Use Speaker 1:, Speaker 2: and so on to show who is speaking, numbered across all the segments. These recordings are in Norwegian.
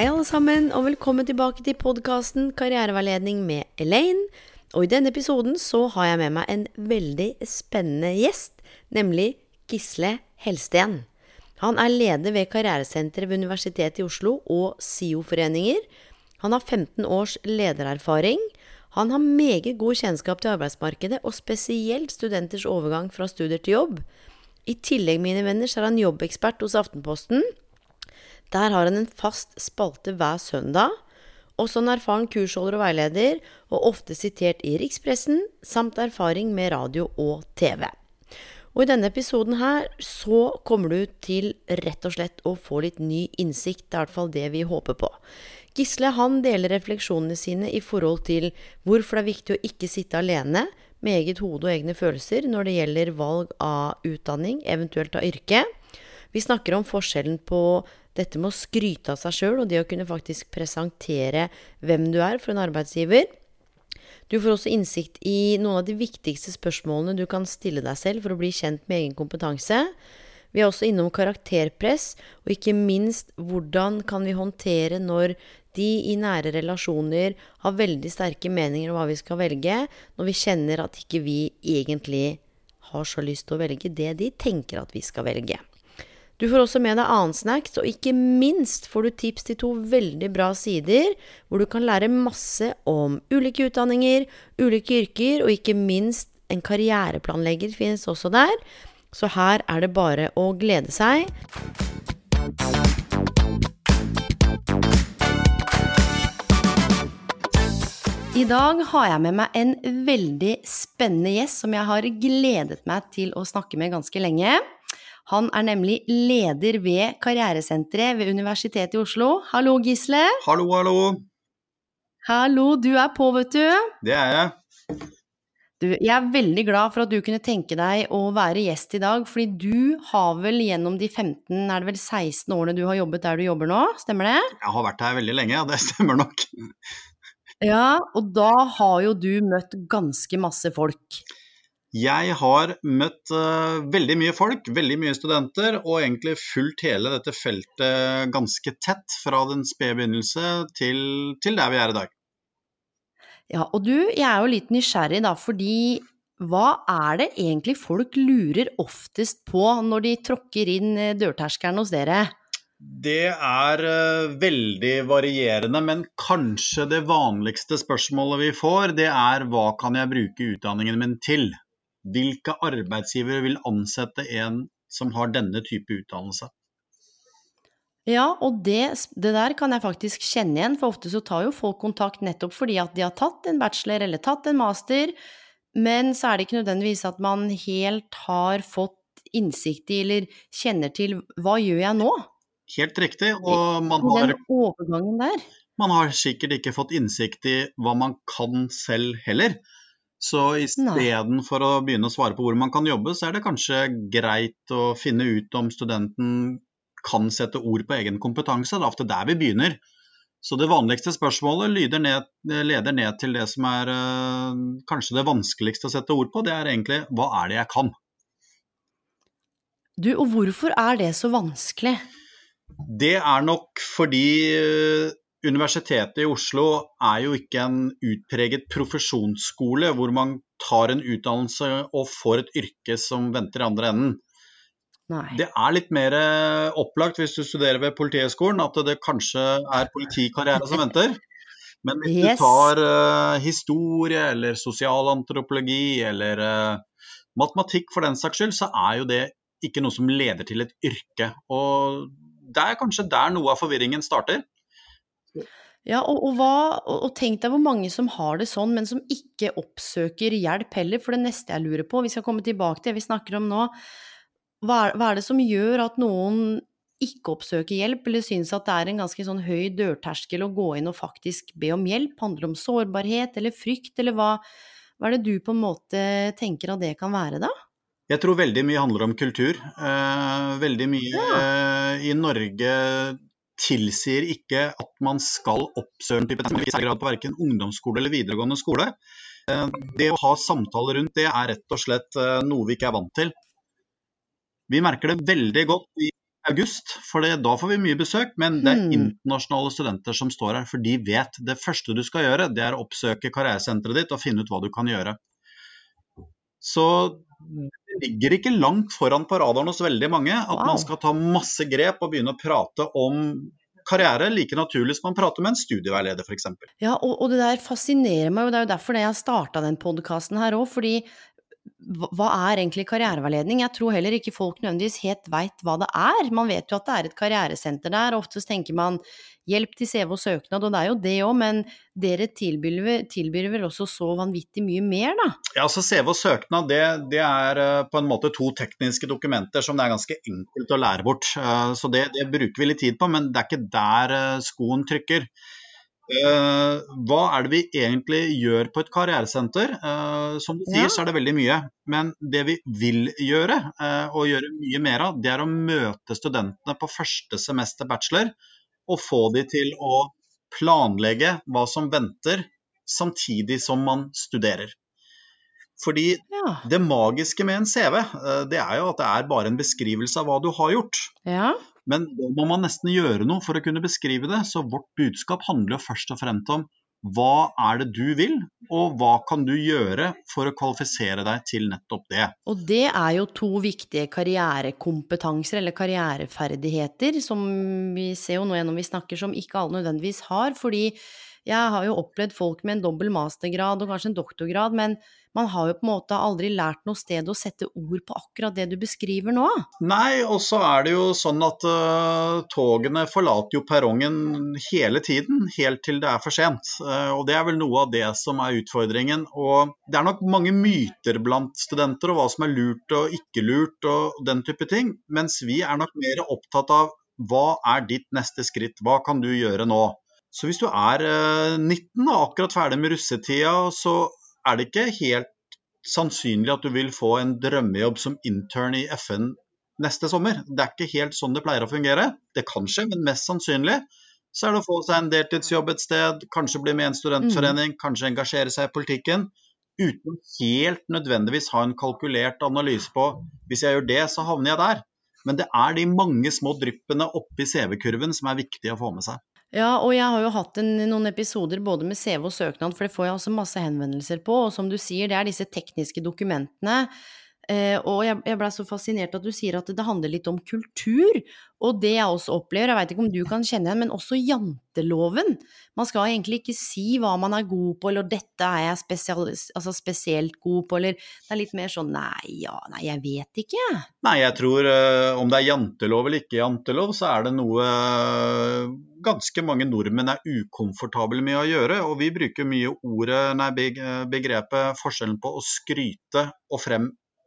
Speaker 1: Hei alle sammen, og velkommen tilbake til podkasten Karriereveiledning med Elaine. Og i denne episoden så har jeg med meg en veldig spennende gjest, nemlig Gisle Helsten. Han er leder ved Karrieresenteret ved Universitetet i Oslo og SIO-foreninger. Han har 15 års ledererfaring. Han har meget god kjennskap til arbeidsmarkedet, og spesielt studenters overgang fra studier til jobb. I tillegg, mine venner, så er han jobbekspert hos Aftenposten. Der har han en fast spalte hver søndag. Også en erfaren kursholder og veileder, og ofte sitert i rikspressen, samt erfaring med radio og TV. Og i denne episoden her så kommer du til rett og slett å få litt ny innsikt. Det er i hvert fall det vi håper på. Gisle han deler refleksjonene sine i forhold til hvorfor det er viktig å ikke sitte alene med eget hode og egne følelser når det gjelder valg av utdanning, eventuelt av yrke. Vi snakker om forskjellen på dette med å skryte av seg sjøl, og det å kunne faktisk presentere hvem du er for en arbeidsgiver. Du får også innsikt i noen av de viktigste spørsmålene du kan stille deg selv for å bli kjent med egen kompetanse. Vi er også innom karakterpress, og ikke minst hvordan kan vi håndtere når de i nære relasjoner har veldig sterke meninger om hva vi skal velge, når vi kjenner at ikke vi egentlig har så lyst til å velge det de tenker at vi skal velge. Du får også med deg annen snacks, og ikke minst får du tips til to veldig bra sider, hvor du kan lære masse om ulike utdanninger, ulike yrker, og ikke minst en karriereplanlegger finnes også der. Så her er det bare å glede seg. I dag har jeg med meg en veldig spennende gjest som jeg har gledet meg til å snakke med ganske lenge. Han er nemlig leder ved Karrieresenteret ved Universitetet i Oslo. Hallo, Gisle.
Speaker 2: Hallo, hallo.
Speaker 1: Hallo, du er på, vet du.
Speaker 2: Det er jeg.
Speaker 1: Du, jeg er veldig glad for at du kunne tenke deg å være gjest i dag, fordi du har vel gjennom de 15, er det vel 16 årene du har jobbet der du jobber nå, stemmer det?
Speaker 2: Jeg har vært her veldig lenge, ja, det stemmer nok.
Speaker 1: Ja, og da har jo du møtt ganske masse folk.
Speaker 2: Jeg har møtt uh, veldig mye folk, veldig mye studenter, og egentlig fulgt hele dette feltet ganske tett fra den spede begynnelse til, til der vi er i dag.
Speaker 1: Ja, og du, jeg er jo litt nysgjerrig da, fordi hva er det egentlig folk lurer oftest på når de tråkker inn dørterskelen hos dere?
Speaker 2: Det er uh, veldig varierende, men kanskje det vanligste spørsmålet vi får, det er hva kan jeg bruke utdanningen min til? Hvilke arbeidsgivere vil ansette en som har denne type utdannelse?
Speaker 1: Ja, og det, det, der kan jeg faktisk kjenne igjen, for ofte så tar jo folk kontakt nettopp fordi at de har tatt en bachelor eller tatt en master, men så er det ikke nødvendigvis at man helt har fått innsikt i eller kjenner til hva gjør jeg nå?
Speaker 2: Helt riktig, og man har,
Speaker 1: Den overgangen der.
Speaker 2: man har sikkert ikke fått innsikt i hva man kan selv heller. Så istedenfor å begynne å svare på hvor man kan jobbe, så er det kanskje greit å finne ut om studenten kan sette ord på egen kompetanse. Det er ofte der vi begynner. Så det vanligste spørsmålet ned, leder ned til det som er øh, kanskje det vanskeligste å sette ord på. Det er egentlig hva er det jeg kan?
Speaker 1: Du, og hvorfor er det så vanskelig?
Speaker 2: Det er nok fordi øh, Universitetet i Oslo er jo ikke en utpreget profesjonsskole hvor man tar en utdannelse og får et yrke som venter i andre enden.
Speaker 1: Nei.
Speaker 2: Det er litt mer eh, opplagt hvis du studerer ved Politihøgskolen at det kanskje er politikarriere som venter. Men hvis yes. du tar uh, historie eller sosialantropologi eller uh, matematikk for den saks skyld, så er jo det ikke noe som leder til et yrke. Og det er kanskje der noe av forvirringen starter.
Speaker 1: Ja, og, og, hva, og, tenk deg hvor mange som har det sånn, men som ikke oppsøker hjelp heller. For det neste jeg lurer på, vi skal komme tilbake til det vi snakker om nå, hva er, hva er det som gjør at noen ikke oppsøker hjelp, eller synes at det er en ganske sånn høy dørterskel å gå inn og faktisk be om hjelp? Handler det om sårbarhet eller frykt, eller hva, hva er det du på en måte tenker at det kan være, da?
Speaker 2: Jeg tror veldig mye handler om kultur. Eh, veldig mye
Speaker 1: Ja.
Speaker 2: eh, i Norge tilsier ikke at man skal oppsøke en type test, i særlig grad på verken ungdomsskole eller videregående skole. Eh, det å ha samtaler rundt det er rett og slett eh, noe vi ikke er vant til. Vi merker det veldig godt i august, for det, da får vi mye besøk. Men det er
Speaker 1: Hmm.
Speaker 2: internasjonale studenter som står her, for de vet det første du skal gjøre, det er å oppsøke karrieresenteret ditt og finne ut hva du kan gjøre. Så det ligger ikke langt foran på radaren hos veldig mange at
Speaker 1: Wow.
Speaker 2: man skal ta masse grep og begynne å prate om karriere like naturlig som man prater med en studieveileder f.eks.
Speaker 1: Ja, og, og det der fascinerer meg, og det er jo derfor det jeg starta den podkasten her òg, fordi hva er egentlig karriereveiledning? Jeg tror heller ikke folk nødvendigvis helt veit hva det er. Man vet jo at det er et karrieresenter der, og oftest tenker man hjelp til CV og søknad, og det er jo det òg, men dere tilbyr, tilbyr vel også så vanvittig mye mer, da?
Speaker 2: Ja, altså CV og søknad det, det er eh, på en måte to tekniske dokumenter som det er ganske enkelt å lære bort. Eh, Så det, det bruker vi litt tid på, men det er ikke der eh, skoen trykker. Eh, hva er det vi egentlig gjør på et karrieresenter? Uh, som du sier,
Speaker 1: Ja.
Speaker 2: så er det veldig mye. Men det vi vil gjøre, uh, og gjøre mye mer av, det er å møte studentene på første semester bachelor og få de til å planlegge hva som venter, samtidig som man studerer. Fordi
Speaker 1: Ja.
Speaker 2: det magiske med en CV, det er jo at det er bare en beskrivelse av hva du har gjort.
Speaker 1: ja.
Speaker 2: Men da må man nesten gjøre noe for å kunne beskrive det. Så vårt budskap handler jo først og fremst om hva er det du vil, og hva kan du gjøre for å kvalifisere deg til nettopp det.
Speaker 1: Og det er jo to viktige karrierekompetanser, eller karriereferdigheter, som vi ser jo nå gjennom vi snakker som ikke alle nødvendigvis har. Fordi jeg har jo opplevd folk med en dobbel mastergrad og kanskje en doktorgrad, men man har jo på en måte aldri lært noe sted å sette ord på akkurat det du beskriver nå.
Speaker 2: Nei, og så er det jo sånn at uh, togene forlater jo perrongen hele tiden, helt til det er for sent. Uh, og det er vel noe av det som er utfordringen. Og det er nok mange myter blant studenter og hva som er lurt og ikke lurt og den type ting. Mens vi er nok mer opptatt av hva er ditt neste skritt, hva kan du gjøre nå? Så hvis du er eh, 19 og akkurat ferdig med russetida, så er det ikke helt sannsynlig at du vil få en drømmejobb som intern i FN neste sommer. Det er ikke helt sånn det pleier å fungere. Det kan skje, men mest sannsynlig så er det å få seg en deltidsjobb et sted, kanskje bli med i en studentforening, kanskje engasjere seg i politikken, uten helt nødvendigvis ha en kalkulert analyse på hvis jeg gjør det, så havner jeg der. Men det er de mange små dryppene oppi CV-kurven som er viktige å få med seg.
Speaker 1: Ja, og jeg har jo hatt en, noen episoder både med CV og søknad, for det får jeg også masse henvendelser på, og som du sier, det er disse tekniske dokumentene. Eh, og jeg, jeg blei så fascinert at du sier at det handler litt om kultur. Og det jeg også opplever, jeg veit ikke om du kan kjenne igjen, men også janteloven. Man skal egentlig ikke si hva man er god på, eller 'dette er jeg spesial, altså spesielt god på', eller det er litt mer sånn 'nei, ja, nei, jeg vet ikke'.
Speaker 2: Nei, jeg tror eh, om det er jantelov eller ikke jantelov, så er det noe eh, ganske mange nordmenn er ukomfortable med å gjøre. Og vi bruker mye ordet, nei, begrepet forskjellen på å skryte og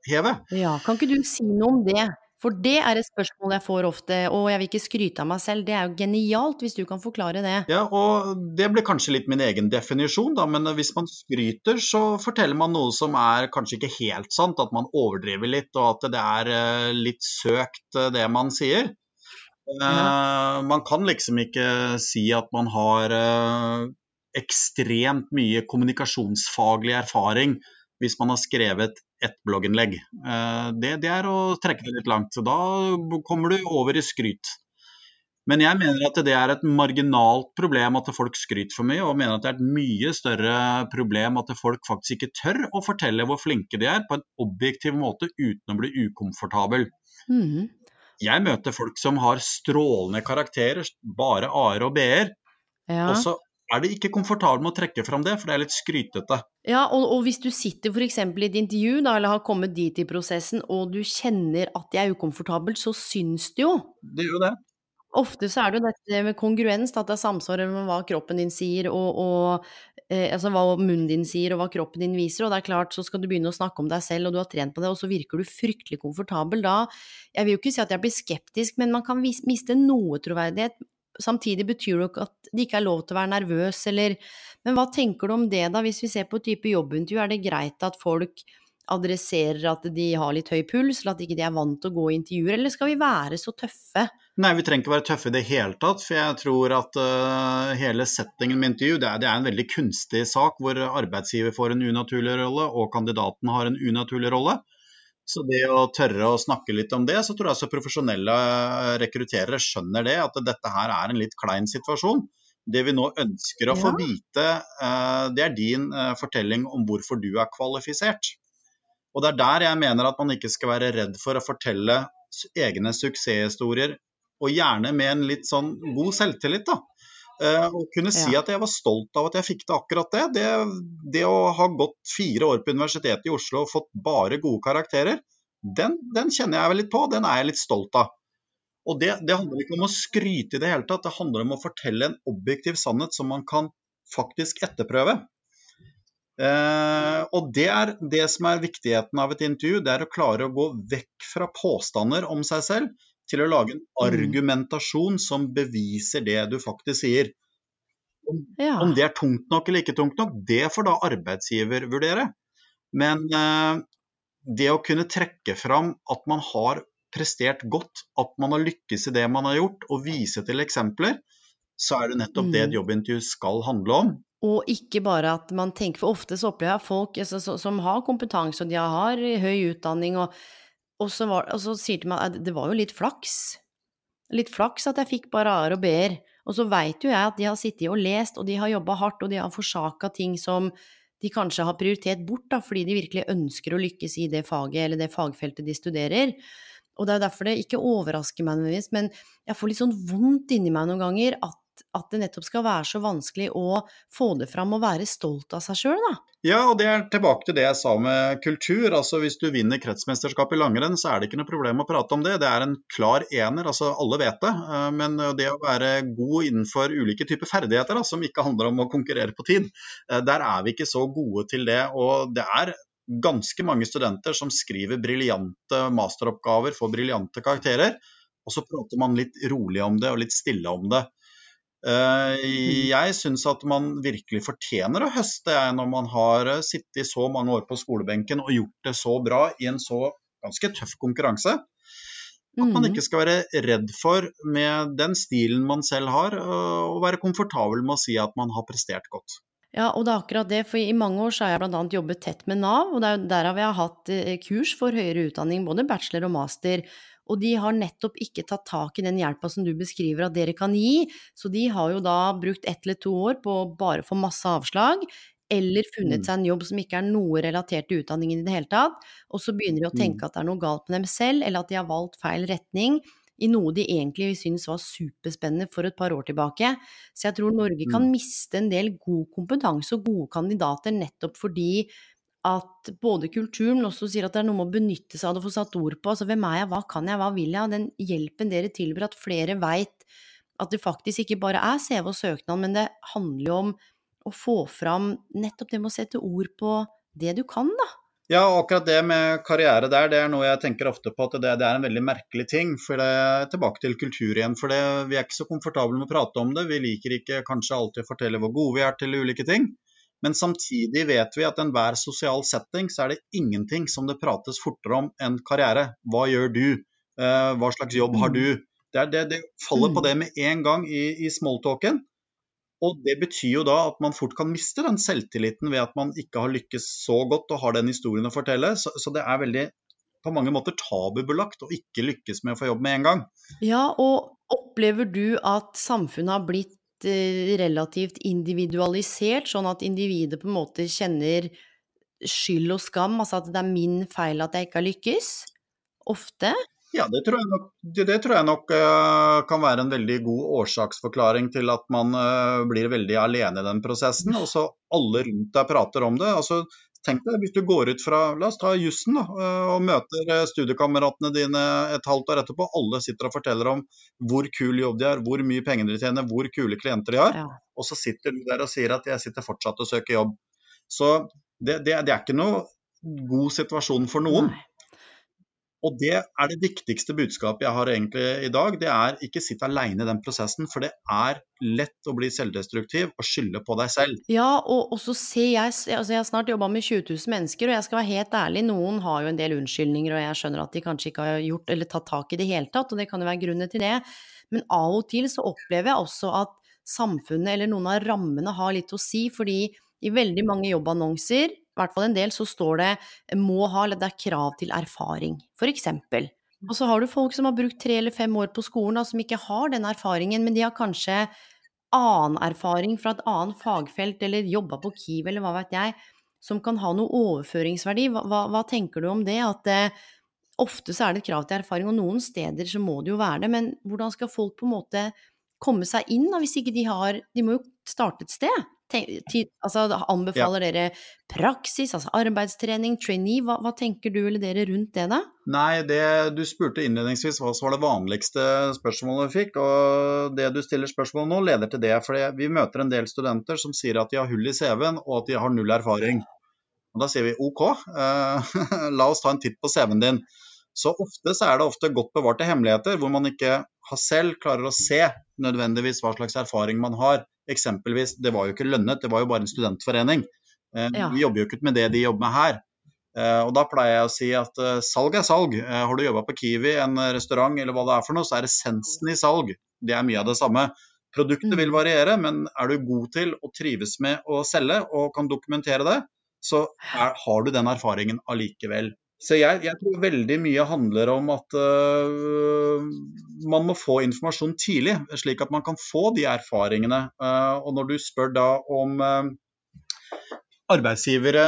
Speaker 2: fremheve.
Speaker 1: Ja, kan ikke du si noe om det? For det er et spørsmål jeg får ofte, og jeg vil ikke skryte av meg selv. Det er jo genialt hvis du kan forklare det.
Speaker 2: Ja, og det blir kanskje litt min egen definisjon, da, men hvis man skryter, så forteller man noe som er kanskje ikke helt sant. At man overdriver litt, og at det er eh, litt søkt, eh, det man sier. Ja. man kan liksom ikke si at man har eh, ekstremt mye kommunikasjonsfaglig erfaring hvis man har skrevet ett blogginnlegg. Eh, det, det er å trekke det litt langt. Så da kommer du over i skryt. Men jeg mener at det er et marginalt problem at folk skryter for mye, og mener at det er et mye større problem at folk faktisk ikke tør å fortelle hvor flinke de er på en objektiv måte uten å bli ukomfortabel.
Speaker 1: Mm.
Speaker 2: Jeg møter folk som har strålende karakterer, bare A-er og B-er,
Speaker 1: Ja,
Speaker 2: og så er de ikke komfortable med å trekke fram det, for det er litt skrytete.
Speaker 1: ja og, og hvis du sitter f.eks. i et intervju, da, eller har kommet dit i prosessen, og du kjenner at det er ukomfortabelt, så syns det jo.
Speaker 2: Det gjør jo det.
Speaker 1: Ofte så er det jo dette med kongruens, at det er samsvar mellom hva kroppen din sier og, og eh, altså hva munnen din sier og hva kroppen din viser, og det er klart så skal du begynne å snakke om deg selv og du har trent på det, og så virker du fryktelig komfortabel da. Jeg vil jo ikke si at jeg blir skeptisk, men man kan miste noe troverdighet. Samtidig betyr det jo ikke at det ikke er lov til å være nervøs, eller Men hva tenker du om det, da, hvis vi ser på type jobbintervju, er det greit at folk adresserer at de har litt høy puls, eller at de ikke er vant til å gå i intervjuer, eller skal vi være så tøffe?
Speaker 2: Nei, vi trenger ikke være tøffe i det hele tatt. For jeg tror at uh, hele settingen med intervju det er, det er, en veldig kunstig sak hvor arbeidsgiver får en unaturlig rolle og kandidaten har en unaturlig rolle. Så det å tørre å snakke litt om det, så tror jeg også profesjonelle rekrutterere skjønner det, at dette her er en litt klein situasjon. Det vi nå ønsker å ja. få vite, uh, det er din uh, fortelling om hvorfor du er kvalifisert. Og det er der jeg mener at man ikke skal være redd for å fortelle egne suksesshistorier og gjerne med en litt sånn god selvtillit. da. Uh, og kunne si at jeg var stolt av at jeg fikk til akkurat det. det. det. å ha gått fire år på Universitetet i Oslo og fått bare gode karakterer, den, den kjenner jeg vel litt på, den er jeg litt stolt av. Og det, det, handler ikke om å skryte i det hele tatt, det handler om å fortelle en objektiv sannhet som man kan faktisk etterprøve. Uh, og det er det som er viktigheten av et intervju, det er å klare å gå vekk fra påstander om seg selv til å lage en mm. argumentasjon som beviser det du faktisk sier. Om, ja. om det er tungt nok eller ikke tungt nok, det får da arbeidsgiver vurdere. Men eh, det å kunne trekke fram at man har prestert godt, at man har lykkes i det man har gjort, og vise til eksempler, så er det nettopp mm. det et jobbintervju skal handle om.
Speaker 1: Og ikke bare at man tenker, for ofte så opplever jeg folk altså, som har kompetanse og de har høy utdanning og og så, var, og så sier de meg at det var jo litt flaks. Litt flaks at jeg fikk bare A-er og B-er. Og så veit jo jeg at de har sittet og lest, og de har jobba hardt, og de har forsaka ting som de kanskje har prioritert bort, da, fordi de virkelig ønsker å lykkes i det faget eller det fagfeltet de studerer. Og det er jo derfor det ikke overrasker meg nødvendigvis, men jeg får litt sånn vondt inni meg noen ganger at at det nettopp skal være så vanskelig å få det fram og være stolt av seg sjøl, da.
Speaker 2: Ja, og det er tilbake til det jeg sa med kultur. Altså Hvis du vinner kretsmesterskap i langrenn, så er det ikke noe problem å prate om det. Det er en klar ener, altså alle vet det. Eh, men det å være god innenfor ulike typer ferdigheter, da, som ikke handler om å konkurrere på tid, eh, der er vi ikke så gode til det. Og det er ganske mange studenter som skriver briljante masteroppgaver, får briljante karakterer. Og så prater man litt rolig om det og litt stille om det. Eh. Jeg syns at man virkelig fortjener å høste når man har sittet sittet så mange år på skolebenken og gjort det så bra i en så ganske tøff konkurranse. At man mm. ikke skal være redd for, med den stilen man selv har, å være komfortabel med å si at man har prestert godt.
Speaker 1: Ja, og det er akkurat det, for i mange år så har jeg bl.a. jobbet tett med Nav, og der har vi hatt eh, kurs for høyere utdanning, både bachelor og master, og de har nettopp ikke tatt tak i den hjelpa som du beskriver at dere kan gi, så de har jo da brukt ett eller to år på å bare få masse avslag, eller funnet mm. seg en jobb som ikke er noe relatert til utdanningen i det hele tatt, og så begynner de å tenke mm. at det er noe galt med dem selv, eller at de har valgt feil retning i noe de egentlig syntes var superspennende for et par år tilbake. Så jeg tror Norge kan mm. miste en del god kompetanse og gode kandidater nettopp fordi at både kulturen også sier at det er noe med å benytte seg av det og få satt ord på. Altså hvem er jeg, hva kan jeg, hva vil jeg? Og den hjelpen dere tilbyr, at flere veit at det faktisk ikke bare er CV og søknad, men det handler jo om å få fram nettopp det med å sette ord på det du kan, da.
Speaker 2: Ja, akkurat det med karriere der, det er noe jeg tenker ofte på at det, det er en veldig merkelig ting. for det Tilbake til kultur igjen. for det, Vi er ikke så komfortable med å prate om det. Vi liker ikke kanskje alltid å fortelle hvor gode vi er til ulike ting. Men samtidig vet vi at i enhver sosial setting så er det ingenting som det prates fortere om enn karriere. Hva gjør du? Eh, hva slags jobb har mm. du? Det, det, det faller på mm. det med en gang i, i smalltalken. Og det betyr jo da at man fort kan miste den selvtilliten ved at man ikke har lykkes så godt og har den historien å fortelle. Så, så det er veldig på mange måter tabubelagt å ikke lykkes med å få jobb med en gang.
Speaker 1: Ja, og opplever du at samfunnet har blitt Eh, relativt individualisert, sånn at individet på en måte kjenner skyld og skam, altså at det er min feil at jeg ikke har lykkes? Ofte?
Speaker 2: Ja, det tror jeg nok, det tror jeg nok uh, kan være en veldig god årsaksforklaring til at man uh, blir veldig alene i den prosessen. Og så alle rundt deg prater om det. Altså, tenk deg hvis du går ut fra La oss ta jussen og møter studiekameratene dine et halvt år etterpå. Alle sitter og forteller om hvor kul jobb de har, hvor mye penger de tjener, hvor kule klienter de har. Ja. Og så sitter du der og sier at jeg sitter fortsatt og søker jobb. Så det, det, det er ikke noe god situasjon for noen. Nei. Og det er det viktigste budskapet jeg har egentlig i dag. Det er ikke sitt alene i den prosessen, for det er lett å bli selvdestruktiv og skylde på deg selv.
Speaker 1: Ja, og, og så ser jeg altså Jeg har snart jobba med 20 000 mennesker, og jeg skal være helt ærlig, noen har jo en del unnskyldninger, og jeg skjønner at de kanskje ikke har gjort eller tatt tak i det hele tatt, og det kan jo være grunnen til det. Men av og til så opplever jeg også at samfunnet eller noen av rammene har litt å si, fordi i veldig mange jobbannonser i hvert fall en del, så står det må ha, eller det er krav til erfaring, for eksempel. Og så har du folk som har brukt tre eller fem år på skolen, og som ikke har den erfaringen, men de har kanskje annen erfaring fra et annet fagfelt, eller jobba på Kiv, eller hva vet jeg, som kan ha noe overføringsverdi. Hva, hva, hva tenker du om det? At eh, ofte så er det et krav til erfaring, og noen steder så må det jo være det, men hvordan skal folk på en måte komme seg inn da, hvis ikke de har De må jo starte et sted. Altså, anbefaler ja. dere praksis, altså arbeidstrening, trainee? Hva, hva, tenker du eller dere rundt det, da?
Speaker 2: Nei, det du spurte innledningsvis hva som var det vanligste spørsmålet vi fikk. Og det du stiller spørsmål nå, leder til det. For vi møter en del studenter som sier at de har hull i CV-en, og at de har null erfaring. Og da sier vi OK, uh, la oss ta en titt på CV-en din. Så ofte så er det ofte godt bevarte hemmeligheter, hvor man ikke selv klarer å se nødvendigvis hva slags erfaring man har. Eksempelvis, det var jo ikke lønnet, det var jo bare en studentforening. Eh, ja. Vi jobber jo ikke med det de jobber med her. Eh, og da pleier jeg å si at eh, salg er salg. Har du jobba på Kiwi, en restaurant eller hva det er for noe, så er essensen i salg. Det er mye av det samme. Produktet vil mm. variere, men er du god til å trives med å selge og kan dokumentere det, så er, har du den erfaringen allikevel. Så jeg, jeg, tror veldig mye handler om at uh, man må få informasjon tidlig, slik at man kan få de erfaringene. Uh, og når du spør da om uh, arbeidsgivere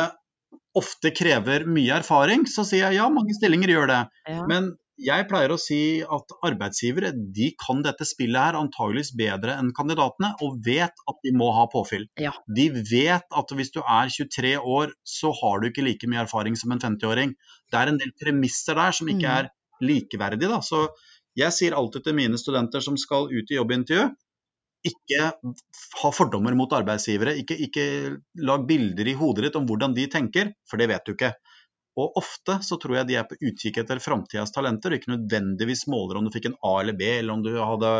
Speaker 2: ofte krever mye erfaring, så sier jeg ja, mange stillinger gjør det. Ja. Men jeg pleier å si at arbeidsgivere de kan dette spillet her antageligvis bedre enn kandidatene, og vet at de må ha påfyll. Ja. De vet at hvis du er 23 år, så har du ikke like mye erfaring som en 50-åring. Det er en del premisser der som ikke mm. er likeverdige. Da. Så jeg sier alltid til mine studenter som skal ut i jobbintervju, ikke ha fordommer mot arbeidsgivere. Ikke, ikke lag bilder i hodet ditt om hvordan de tenker, for det vet du ikke. Og ofte så tror jeg de er på utkikk etter framtidas talenter, og ikke nødvendigvis måler om du fikk en A eller B, eller om du hadde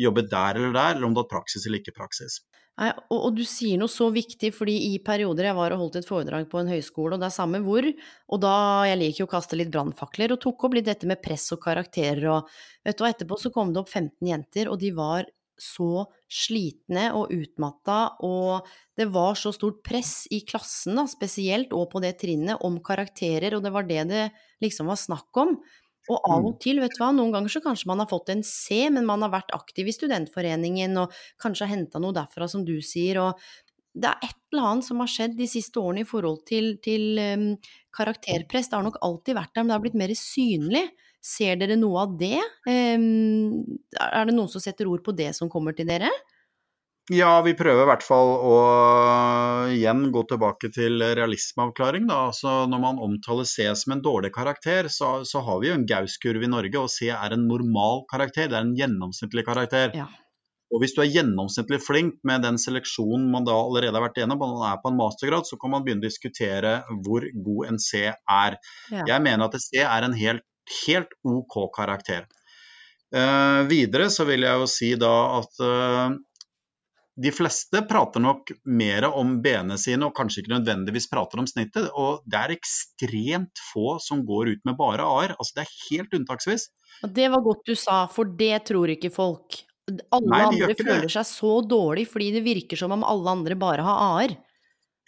Speaker 2: jobbet der eller der, eller om du hadde praksis eller ikke praksis.
Speaker 1: Nei, og, og, du sier noe så viktig, fordi i perioder jeg var og holdt et foredrag på en høyskole, og det er samme hvor, og da jeg liker jo å kaste litt brannfakler, og tok opp litt dette med press og karakterer, og vet du, og etterpå så kom det opp 15 jenter, og de var så slitne og utmatta, og det var så stort press i klassen, da, spesielt, og på det trinnet, om karakterer, og det var det det liksom var snakk om. Og av og mm. til, vet du hva, noen ganger så kanskje man har fått en C, men man har vært aktiv i studentforeningen og kanskje har henta noe derfra, som du sier, og det er et eller annet som har skjedd de siste årene i forhold til, til um, karakterpress. Det har nok alltid vært der, men det har blitt mer synlig. Ser dere noe av det? Um, er det noen som setter ord på det som kommer til dere?
Speaker 2: Ja, vi prøver i hvert fall å igjen gå tilbake til realismeavklaring. Da. Altså, når man omtaler C som en dårlig karakter, så, så har vi jo en Gaus-kurve i Norge, og C er en normal karakter. Det er en gjennomsnittlig karakter. Ja. Og Hvis du er gjennomsnittlig flink med den seleksjonen man da allerede har vært igjennom, og man er på en mastergrad, så kan man begynne å diskutere hvor god en C er. Ja. Jeg mener at C er en helt helt OK karakter. Eh, videre så vil jeg jo si da at eh, de fleste prater nok mer om b-ene sine, og kanskje ikke nødvendigvis prater om snittet. Og det er ekstremt få som går ut med bare a-er. Altså det er helt unntaksvis.
Speaker 1: Det var godt du sa, for det tror ikke folk. Alle Nei, andre føler seg så dårlig fordi det virker som om alle andre bare har a-er.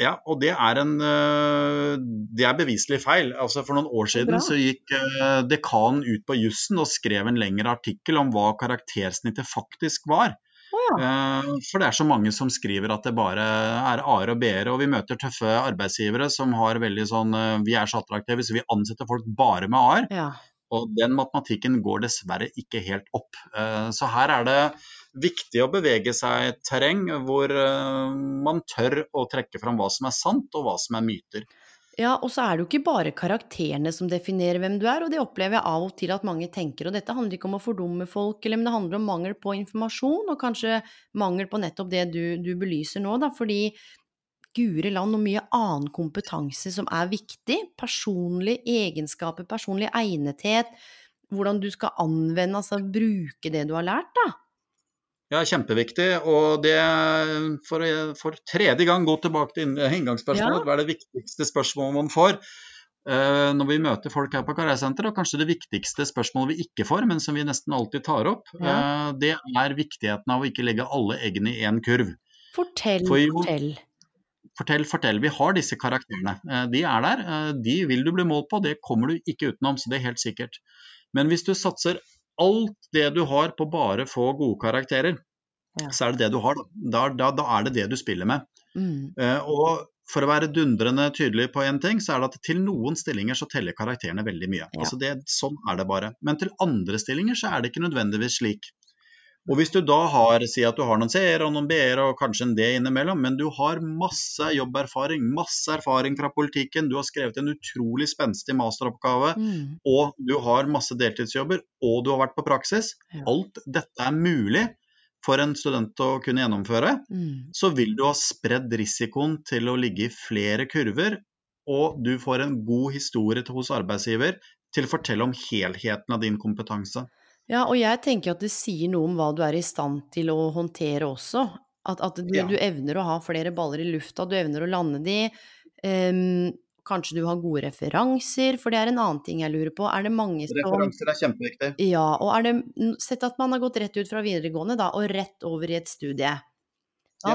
Speaker 2: Ja, og det er, en, eh, det er beviselig feil. Altså For noen år siden så gikk eh, dekanen ut på jussen og skrev en lengre artikkel om hva karaktersnittet faktisk var. Oh, ja. For det er så mange som skriver at det bare er a-er og b-er. Og vi møter tøffe arbeidsgivere som har veldig sånn Vi er så attraktive, så vi ansetter folk bare med a-er. Ja. Og den matematikken går dessverre ikke helt opp. Så her er det viktig å bevege seg i et terreng hvor uh, man tør å trekke fram hva som er sant og hva som er myter.
Speaker 1: Ja, og så er det jo ikke bare karakterene som definerer hvem du er, og det opplever jeg av og til at mange tenker. Og dette handler ikke om å fordumme folk, men det handler om mangel på informasjon, og kanskje mangel på nettopp det du, du belyser nå, da, fordi guri land og mye annen kompetanse som er viktig. Personlige egenskaper, personlig egnethet, hvordan du skal anvende, altså bruke det du har lært, da.
Speaker 2: Ja, kjempeviktig. Og det, for, for tredje gang, gå tilbake til inngangsspørsmålet. Ja. Hva er det viktigste spørsmålet man får? Uh, når vi møter folk her på Karrieresenteret, og kanskje det viktigste spørsmålet vi ikke får, men som vi nesten alltid tar opp, ja. uh, det er viktigheten av å ikke legge alle eggene i én kurv.
Speaker 1: Fortell, for jo, fortell.
Speaker 2: Fortell, fortell. Vi har disse karakterene. Uh, de er der. de vil du bli målt på, det kommer du ikke utenom, så det er helt sikkert. Men hvis du satser alt det du har på bare få gode karakterer, ja. så er det det du har. Da, da, da er det det du spiller med. Mm. Uh, og for å være dundrende tydelig på én ting, så er det at til noen stillinger så teller karakterene veldig mye. Ja. Altså det, sånn er det bare. Men til andre stillinger så er det ikke nødvendigvis slik. Og hvis du da har, si at du har noen C-er og noen B-er og kanskje en D innimellom, men du har masse jobberfaring, masse erfaring fra politikken, du har skrevet en utrolig spenstig masteroppgave, mm. og du har masse deltidsjobber, og du har vært på praksis, ja. alt dette er mulig for en student å kunne gjennomføre, mm. så vil du ha spredd risikoen til å ligge i flere kurver, og du får en god historie hos arbeidsgiver til å fortelle om helheten av din kompetanse.
Speaker 1: Ja, og jeg tenker at det sier noe om hva du er i stand til å håndtere også. At, at du, ja. du, evner å ha flere baller i lufta, du evner å lande de. Um, kanskje du har gode referanser, for det er en annen ting jeg lurer på. Er det mange
Speaker 2: som Referanser er kjempeviktig.
Speaker 1: Ja, og er det Sett at man har gått rett ut fra videregående, da, og rett over i et studie. Ja.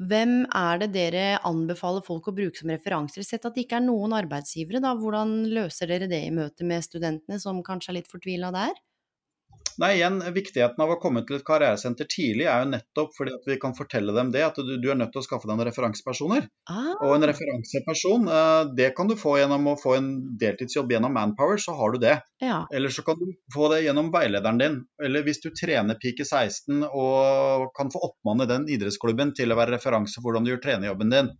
Speaker 1: Hvem er det dere anbefaler folk å bruke som referanser? Sett at det ikke er noen arbeidsgivere, da. Hvordan løser dere det i møte med studentene som kanskje er litt fortvila der?
Speaker 2: Nei, igjen, Viktigheten av å komme til et karrieresenter tidlig er jo nettopp fordi at vi kan fortelle dem det, at du, du er nødt til å skaffe deg noen referansepersoner. Ah. Og en referanseperson, eh, det kan du få gjennom å få en deltidsjobb gjennom Manpower, så har du det. Ja. Eller så kan du få det gjennom veilederen din. Eller hvis du trener pike 16 og kan få oppmanne den idrettsklubben til å være referanse for hvordan du gjør trenerjobben din.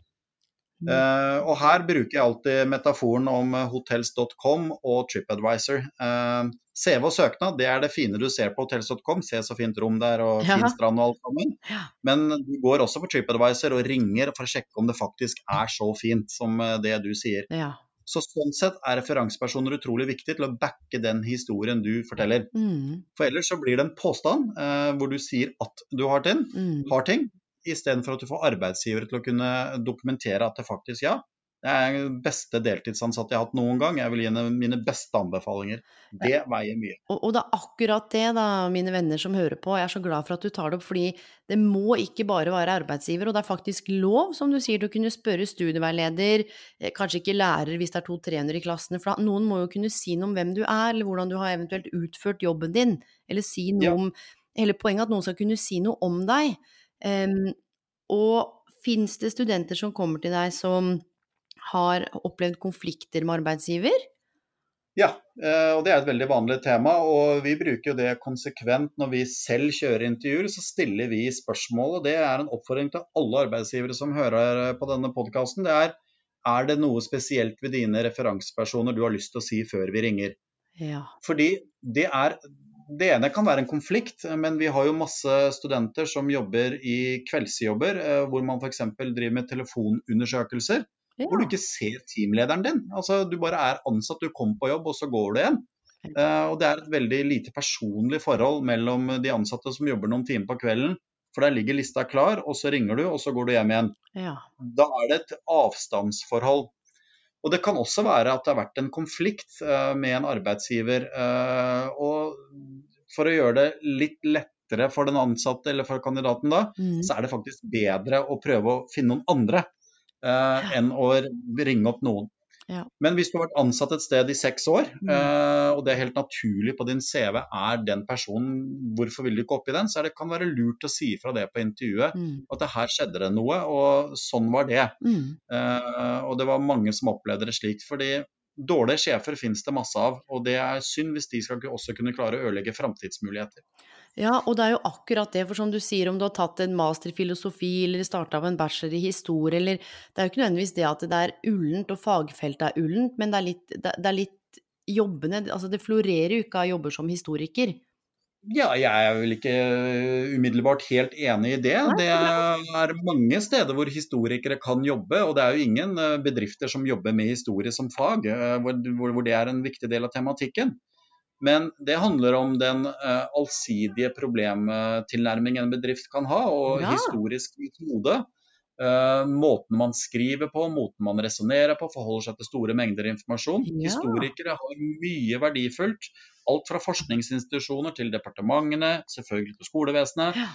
Speaker 2: Uh, og her bruker jeg alltid metaforen om hotels.com og TripAdvisor. Uh, CV og søknad det er det fine du ser på hotels.com. Se så fint rom der og ja. fin strand og alt sammen. Ja. Men du går også på TripAdvisor og ringer for å sjekke om det faktisk er så fint som eh, det du sier. Ja. Så Sånn sett er referansepersoner utrolig viktig til å backe den historien du forteller. Mm. For ellers så blir det en påstand uh, hvor du sier at du har ting, mm. har ting istedenfor at du får arbeidsgivere til å kunne dokumentere at det faktisk ja, det er den beste deltidsansatte jeg har hatt noen gang. Jeg vil gi henne mine beste anbefalinger. Det veier mye.
Speaker 1: Og, og, det er akkurat det, da, mine venner som hører på. Jeg er så glad for at du tar det opp, fordi det må ikke bare være arbeidsgiver. Og det er faktisk lov, som du sier, å kunne spørre studieveileder, eh, kanskje ikke lærer hvis det er to trenere i klassene. For noen må jo kunne si noe om hvem du er, eller hvordan du har eventuelt utført jobben din. Eller si noe ja. om Hele poenget at noen skal kunne si noe om deg. Um, og fins det studenter som kommer til deg som har opplevd konflikter med arbeidsgiver?
Speaker 2: Ja, eh, og det er et veldig vanlig tema. Og vi bruker jo det konsekvent når vi selv kjører intervjuer. Så stiller vi spørsmål, og det er en oppfordring til alle arbeidsgivere som hører på denne podkasten. Det er er det noe spesielt ved dine referansepersoner du har lyst til å si før vi ringer? Ja. Fordi det er det ene kan være en konflikt, men vi har jo masse studenter som jobber i kveldsjobber, eh, hvor man f.eks. driver med telefonundersøkelser. Ja. Hvor du ikke ser teamlederen din. Altså, du bare er ansatt, du kommer på jobb, og så går du igjen. Uh, og Det er et veldig lite personlig forhold mellom de ansatte som jobber noen timer på kvelden. For der ligger lista klar, og så ringer du, og så går du hjem igjen. Ja. Da er det et avstandsforhold. Og Det kan også være at det har vært en konflikt uh, med en arbeidsgiver. Uh, og For å gjøre det litt lettere for den ansatte eller for kandidaten, da, mm. så er det faktisk bedre å prøve å finne noen andre uh, enn å ringe opp noen. Ja. Men hvis du har vært ansatt et sted i seks år, mm. uh, og det er helt naturlig på din CV er den personen, hvorfor vil du ikke opp i den? Så det kan være lurt å si fra det på intervjuet. Mm. At det her skjedde det noe, og sånn var det. Mm. Uh, og det var mange som opplevde det slik. fordi Dårlige sjefer finnes det masse av, og det er synd hvis de skal også kunne klare å ødelegge framtidsmuligheter.
Speaker 1: Ja, og det er jo akkurat det, for som du sier, om du har tatt en master i filosofi eller starta med en bachelor i historie, eller Det er jo ikke nødvendigvis det at det er ullent og fagfeltet er ullent, men det er litt, det, er litt jobbene Altså det florerer jo ikke av jobber som historiker.
Speaker 2: Ja, jeg er vel ikke umiddelbart helt enig i det. Det er mange steder hvor historikere kan jobbe, og det er jo ingen eh, bedrifter som jobber med historie som fag, eh, hvor det er en viktig del av tematikken. Men det handler om den uh, allsidige problemtilnærmingen en bedrift kan ha, og ja. historisk metode. Uh, måten man skriver på, måten man resonnerer på, forholder seg til store mengder informasjon. Ja. Historikere har mye verdifullt. Alt fra forskningsinstitusjoner til departementene, selvfølgelig til skolevesenet. Ja.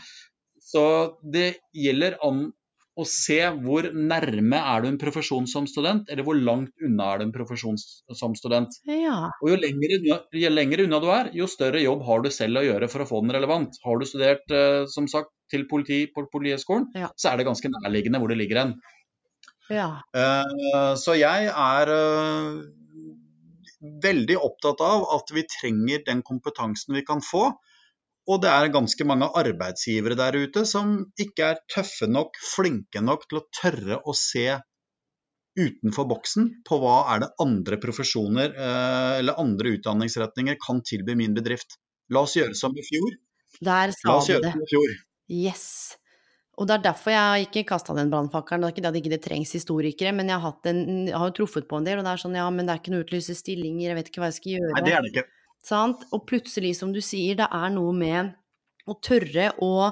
Speaker 2: Så det gjelder an og se hvor nærme er du en profesjon som student, eller hvor langt unna er du en profesjon som student.
Speaker 1: Ja.
Speaker 2: Og jo lenger, jo lenger, unna du er, jo større jobb har du selv å gjøre for å få den relevant. Har du studert eh, som sagt, til politi på Politihøgskolen, ja. så er det ganske nærliggende hvor det ligger hen.
Speaker 1: Ja.
Speaker 2: Uh, så jeg er uh, veldig opptatt av at vi trenger den kompetansen vi kan få. Og det er ganske mange arbeidsgivere der ute som ikke er tøffe nok, flinke nok til å tørre å se utenfor boksen på hva er det andre profesjoner eh, eller andre utdanningsretninger kan tilby min bedrift. La oss gjøre som i fjor.
Speaker 1: Der sa
Speaker 2: La oss gjøre det. som i fjor.
Speaker 1: Yes. Og det er derfor jeg ikke kasta den brannfakkelen. Det er ikke det at det ikke trengs historikere, men jeg har, en, jeg har, jo truffet på en del, og det er sånn ja, men det er ikke noe utlyse stillinger, jeg vet ikke hva jeg skal gjøre.
Speaker 2: Nei, det er det ikke.
Speaker 1: Sant? Og plutselig, som du sier, det er noe med å tørre å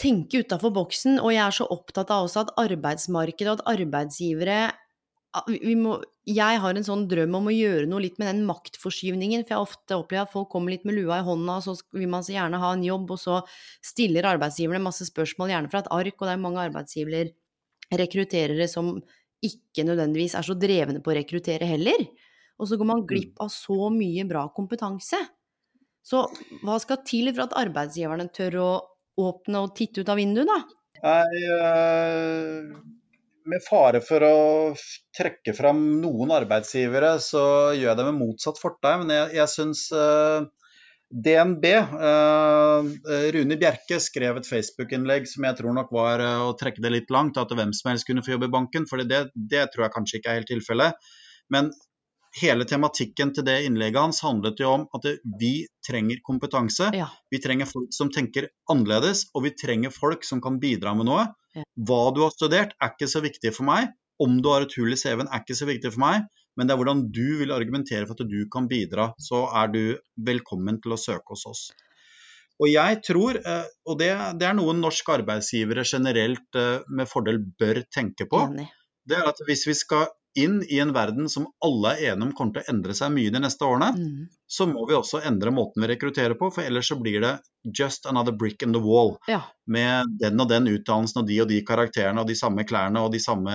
Speaker 1: tenke utafor boksen. Og jeg er så opptatt av også at arbeidsmarkedet og at arbeidsgivere må, jeg har en sånn drøm om å gjøre noe litt med den maktforskyvningen. For jeg ofte opplever at folk kommer litt med lua i hånda, og så vil man så gjerne ha en jobb, og så stiller arbeidsgiverne masse spørsmål, gjerne fra et ark, og det er mange arbeidsgivere, rekrutterere, som ikke nødvendigvis er så drevne på å rekruttere heller. Og så går man mm. glipp av så mye bra kompetanse. Så hva skal til for at arbeidsgiverne tør å åpne og titte ut av vinduet, da?
Speaker 2: Nei, øh, med fare for å trekke fram noen arbeidsgivere, så gjør jeg det med motsatt fortegn. Men jeg, jeg syns øh, DNB øh, Rune Bjerke skrev et Facebook-innlegg som jeg tror nok var å trekke det litt langt, at hvem som helst kunne få jobbe i banken. For det, det tror jeg kanskje ikke er helt tilfellet. Men hele tematikken til det innlegget hans handlet jo om at vi trenger kompetanse. Ja. Vi trenger folk som tenker annerledes, og vi trenger folk som kan bidra med noe. Ja. Hva du har studert er ikke så viktig for meg. Om du har et hull i CV-en er ikke så viktig for meg, men det er hvordan du vil argumentere for at du kan bidra. Så er du velkommen til å søke hos oss. Og jeg tror, eh, og det, er noe norske arbeidsgivere generelt eh, med fordel bør tenke på, det er at hvis vi skal inn i en verden som alle er enige om kommer til å endre seg mye de neste årene, mm. så må vi også endre måten vi rekrutterer på, for ellers så blir det just another brick in the wall.
Speaker 1: Ja.
Speaker 2: Med den og den utdannelsen og de og de karakterene og de samme klærne og de samme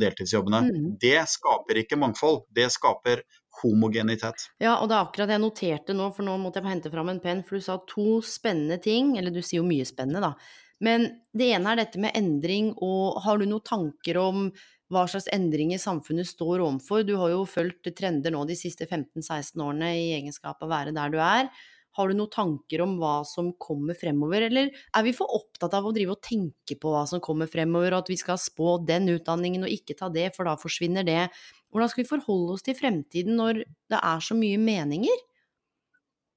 Speaker 2: deltidsjobbene. Mm. Det skaper ikke mangfold, det skaper homogenitet.
Speaker 1: Ja, og det er akkurat det jeg noterte nå, for nå måtte jeg hente fram en penn, for du sa to spennende ting, eller du sier jo mye spennende, da. Men det ene er dette med endring, og har du noen tanker om hva slags endringer samfunnet står overfor. Du har jo fulgt trender nå de siste 15-16 årene i egenskap av å være der du er. Har du noen tanker om hva som kommer fremover, eller er vi for opptatt av å drive og tenke på hva som kommer fremover, og at vi skal spå den utdanningen og ikke ta det, for da forsvinner det? Hvordan skal vi forholde oss til fremtiden når det er så mye meninger?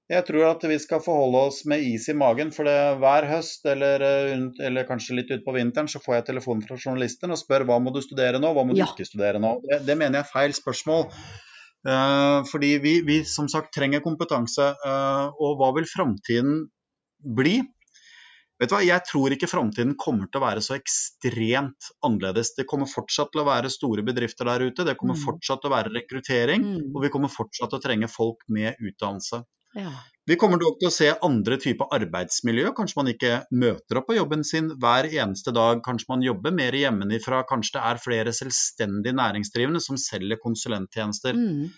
Speaker 2: Jeg tror at vi skal forholde oss med is i magen. For det, hver høst, eller, eh, eller kanskje litt utpå vinteren, så får jeg telefon fra journalisten og spør hva må du studere nå, hva må du ja. ikke studere nå. Det, det, mener jeg er feil spørsmål. Uh, fordi vi, vi, som sagt trenger kompetanse. Uh, og hva vil framtiden bli? Vet du hva, Jeg tror ikke framtiden kommer til å være så ekstremt annerledes. Det kommer fortsatt til å være store bedrifter der ute, det kommer mm. fortsatt til å være rekruttering, mm. og vi kommer fortsatt til å trenge folk med utdannelse.
Speaker 1: Ja.
Speaker 2: Vi kommer til å se andre typer arbeidsmiljø. Kanskje man ikke møter opp på jobben sin hver eneste dag. Kanskje man jobber mer hjemmefra. Kanskje det er flere selvstendig næringsdrivende som selger konsulenttjenester. Mm.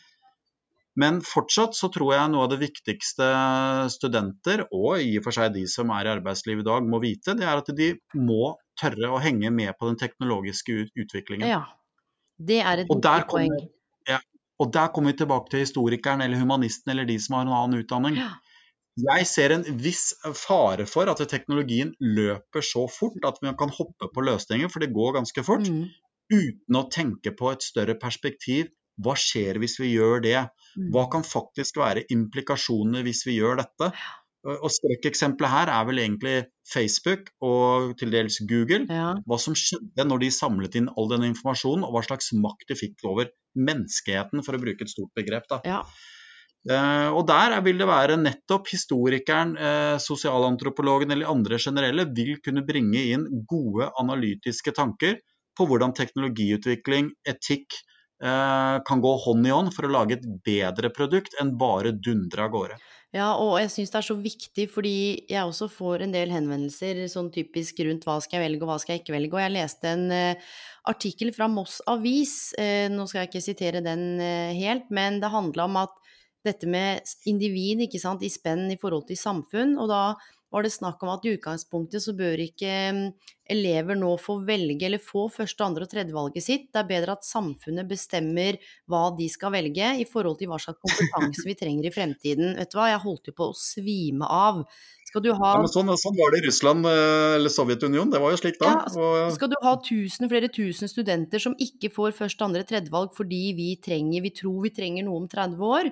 Speaker 2: Men fortsatt så tror jeg noe av det viktigste studenter, og i og for seg de som er i arbeidslivet i dag, må vite, det er at de må tørre å henge med på den teknologiske utviklingen.
Speaker 1: Ja, det er et viktig poeng.
Speaker 2: Og der kommer vi tilbake til historikeren eller humanisten eller de som har en annen utdanning.
Speaker 1: Ja.
Speaker 2: Jeg ser en viss fare for at teknologien løper så fort at vi kan hoppe på løsninger, for det går ganske fort,
Speaker 1: Mm.
Speaker 2: uten å tenke på et større perspektiv. Hva skjer hvis vi gjør det?
Speaker 1: Mm.
Speaker 2: Hva kan faktisk være implikasjonene hvis vi gjør dette? Og skrekkeksempelet her er vel egentlig Facebook og til dels Google.
Speaker 1: Ja.
Speaker 2: Hva som skjedde når de samlet inn all den informasjonen, og hva slags makt de fikk over menneskeheten, for å bruke et stort begrep. da.
Speaker 1: ja.
Speaker 2: Uh, og der er- vil det være nettopp historikeren, uh, sosialantropologen eller andre generelle vil kunne bringe inn gode analytiske tanker på hvordan teknologiutvikling, etikk, kan gå hånd i hånd for å lage et bedre produkt enn bare dundre av gårde.
Speaker 1: Ja, og jeg syns det er så viktig, fordi jeg også får en del henvendelser sånn typisk rundt hva skal jeg velge og hva skal jeg ikke velge. Og jeg leste en eh, artikkel fra Moss Avis, eh, nå skal jeg ikke sitere den eh, helt, men det handla om at dette med individ ikke sant, i spenn i forhold til samfunn, og da var det snakk om at i utgangspunktet så bør ikke mm, elever nå få velge eller få første, andre og tredje valget sitt. Det er bedre at samfunnet bestemmer hva de skal velge i forhold til hva slags kompetanse vi trenger i fremtiden. Vet du hva, jeg holdt jo på å svime av. Skal du ha
Speaker 2: Ja, men sånn, sånn var det i Russland eh, eller Sovjetunionen, det var jo slik da.
Speaker 1: Ja, skal du ha tusen, flere tusen studenter som ikke får første, andre, tredje valg fordi vi trenger, vi tror vi trenger noe om 30 år,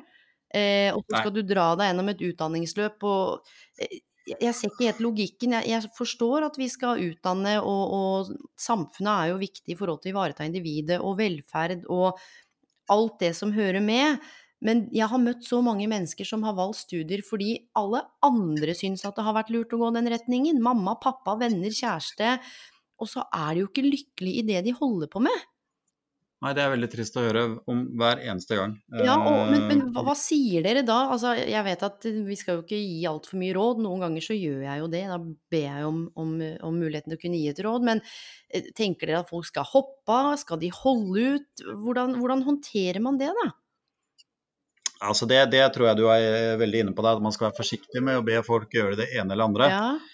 Speaker 1: eh, og så
Speaker 2: Nei.
Speaker 1: skal du dra deg gjennom et utdanningsløp og eh, jeg- ser ikke helt logikken. Jeg, jeg forstår at vi skal utdanne, og, og samfunnet er jo viktig i forhold til å ivareta individet og velferd og alt det som hører med. Men jeg har møtt så mange mennesker som har valgt studier fordi alle andre syns at det har vært lurt å gå den retningen. Mamma, pappa, venner, kjæreste. Og så er de jo ikke lykkelige i det de holder på med.
Speaker 2: Nei, det er veldig trist å høre om hver eneste gang.
Speaker 1: Ja, og, men, men
Speaker 2: Eh,
Speaker 1: hva, hva sier dere da? Altså, jeg vet at vi skal jo ikke gi altfor mye råd, noen ganger så gjør jeg jo det. Da ber jeg om, om, om muligheten til å kunne gi et råd. Men eh, tenker dere at folk skal hoppe av? Skal de holde ut? Hvordan, hvordan håndterer man det, da?
Speaker 2: Altså det, det tror jeg du er veldig inne på der, at man skal være forsiktig med å be folk gjøre det ene eller andre.
Speaker 1: Ja,
Speaker 2: Eh,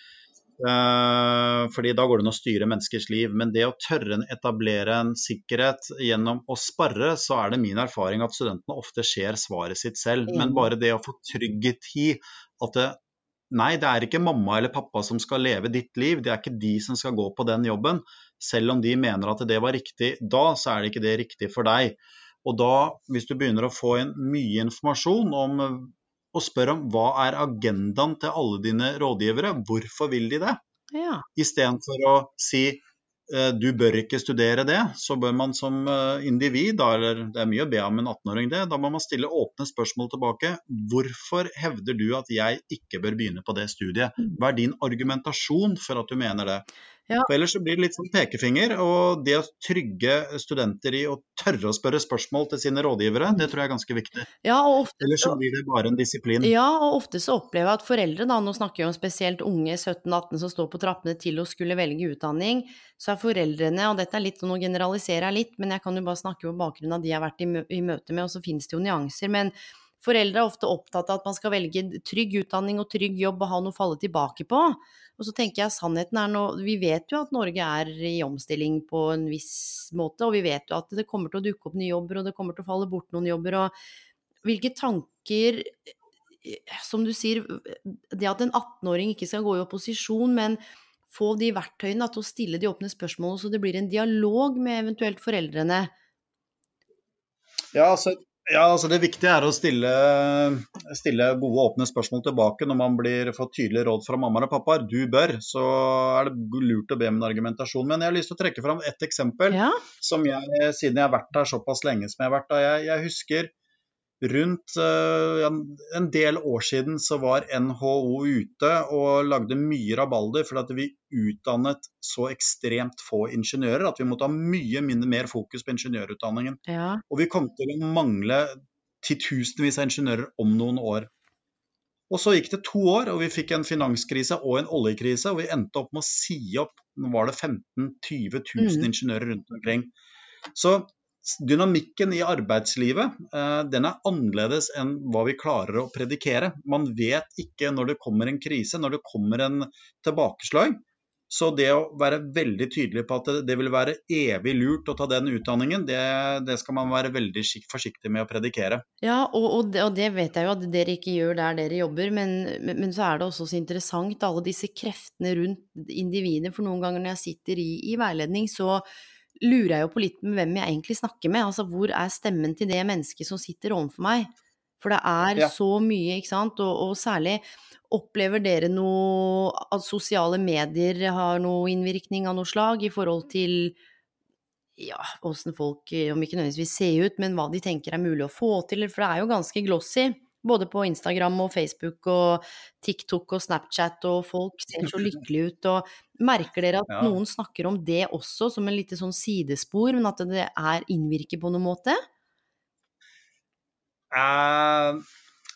Speaker 2: fordi da går det an å styre menneskers liv. Men det å tørre å etablere en sikkerhet gjennom å sparre, så er det min erfaring at studentene ofte ser svaret sitt selv. Men bare det å få trygghet i at det, nei, det er ikke mamma eller pappa som skal leve ditt liv, det er ikke de som skal gå på den jobben. Selv om de mener at det var riktig da, så er det ikke det riktig for deg. Og da, hvis du begynner å få inn mye informasjon om og spør om hva er agendaen til alle dine rådgivere, hvorfor vil de det?
Speaker 1: ja.
Speaker 2: Istedenfor å si eh, du bør ikke studere det, så bør man som eh, individ, eller det er mye å be om en 18-åring det, da må man stille åpne spørsmål tilbake. Hvorfor hevder du at jeg ikke bør begynne på det studiet? Hva er din argumentasjon for at du mener det?
Speaker 1: Ja.
Speaker 2: For ellers så blir det litt sånn pekefinger, og det å trygge studenter i å tørre å spørre spørsmål til sine rådgivere, det tror jeg er ganske viktig.
Speaker 1: ja og ofte
Speaker 2: Ellers så blir det bare en disiplin.
Speaker 1: Ja, og ofte så opplever jeg at foreldre, da, nå snakker jeg om spesielt unge 17-18 som står på trappene til å skulle velge utdanning, så er foreldrene, og dette er litt, nå generaliserer jeg litt, men jeg kan jo bare snakke på bakgrunn av de jeg har vært i, mø i møte med, og så finnes det jo nyanser, men foreldre er ofte opptatt av at man skal velge trygg utdanning og trygg jobb og ha noe å falle tilbake på. Og så tenker jeg sannheten er nå, vi vet jo at Norge er i omstilling på en viss måte, og vi vet jo at det kommer til å dukke opp nye jobber, og det kommer til å falle bort noen jobber, og hvilke tanker som du sier, det at en 18-åring ikke skal gå i opposisjon, men få de verktøyene til å stille de åpne spørsmålene, så det blir en dialog med eventuelt foreldrene.
Speaker 2: Ja, altså, ja, altså Det viktige er å stille, stille gode, åpne spørsmål tilbake når man blir fått tydelig råd fra mamma og pappa. Du bør. Så er det lurt å be om en argumentasjon. Men jeg har lyst til å trekke fram ett eksempel.
Speaker 1: Ja,
Speaker 2: som jeg, siden jeg har vært her såpass lenge som jeg har vært da, Jeg, jeg husker rundt eh, en del år siden så var NHO ute og lagde mye rabalder fordi vi utdannet så ekstremt få ingeniører at vi måtte ha mye mindre, mer fokus på ingeniørutdanningen.
Speaker 1: ja,
Speaker 2: Og vi kom til å mangle titusenvis av ingeniører om noen år. Og så gikk det to år, og vi fikk en finanskrise og en oljekrise, og vi endte opp med å si opp nå var det 15 000-20 000
Speaker 1: Mm.
Speaker 2: ingeniører rundt omkring. Så dynamikken i arbeidslivet eh, den er annerledes enn hva vi klarer å predikere. Man vet ikke når det kommer en krise, når det kommer en tilbakeslag, Så det å være veldig tydelig på at det, vil være evig lurt å ta den utdanningen, det, det, skal man være veldig forsiktig med å predikere.
Speaker 1: Ja, og, og, det, og, det, vet jeg jo at dere ikke gjør der dere jobber, men, men, så er det også så interessant alle disse kreftene rundt individet. For noen ganger når jeg sitter i, i veiledning, så lurer jeg jo på litt med hvem jeg egentlig snakker med. Altså hvor er stemmen til det mennesket som sitter overfor meg? For det er ja. så mye, ikke sant. Og, og, særlig Opplever dere noe at sosiale medier har noe innvirkning av noe slag i forhold til ja, åssen folk, om ikke nødvendigvis ser ut, men hva de tenker er mulig å få til? For det er jo ganske glossy, både på Instagram og Facebook og TikTok og Snapchat, og folk ser så lykkelige ut. Og merker dere at ja. noen snakker om det også som en lite sånn sidespor, men at det er innvirker på noen måte?
Speaker 2: Uh,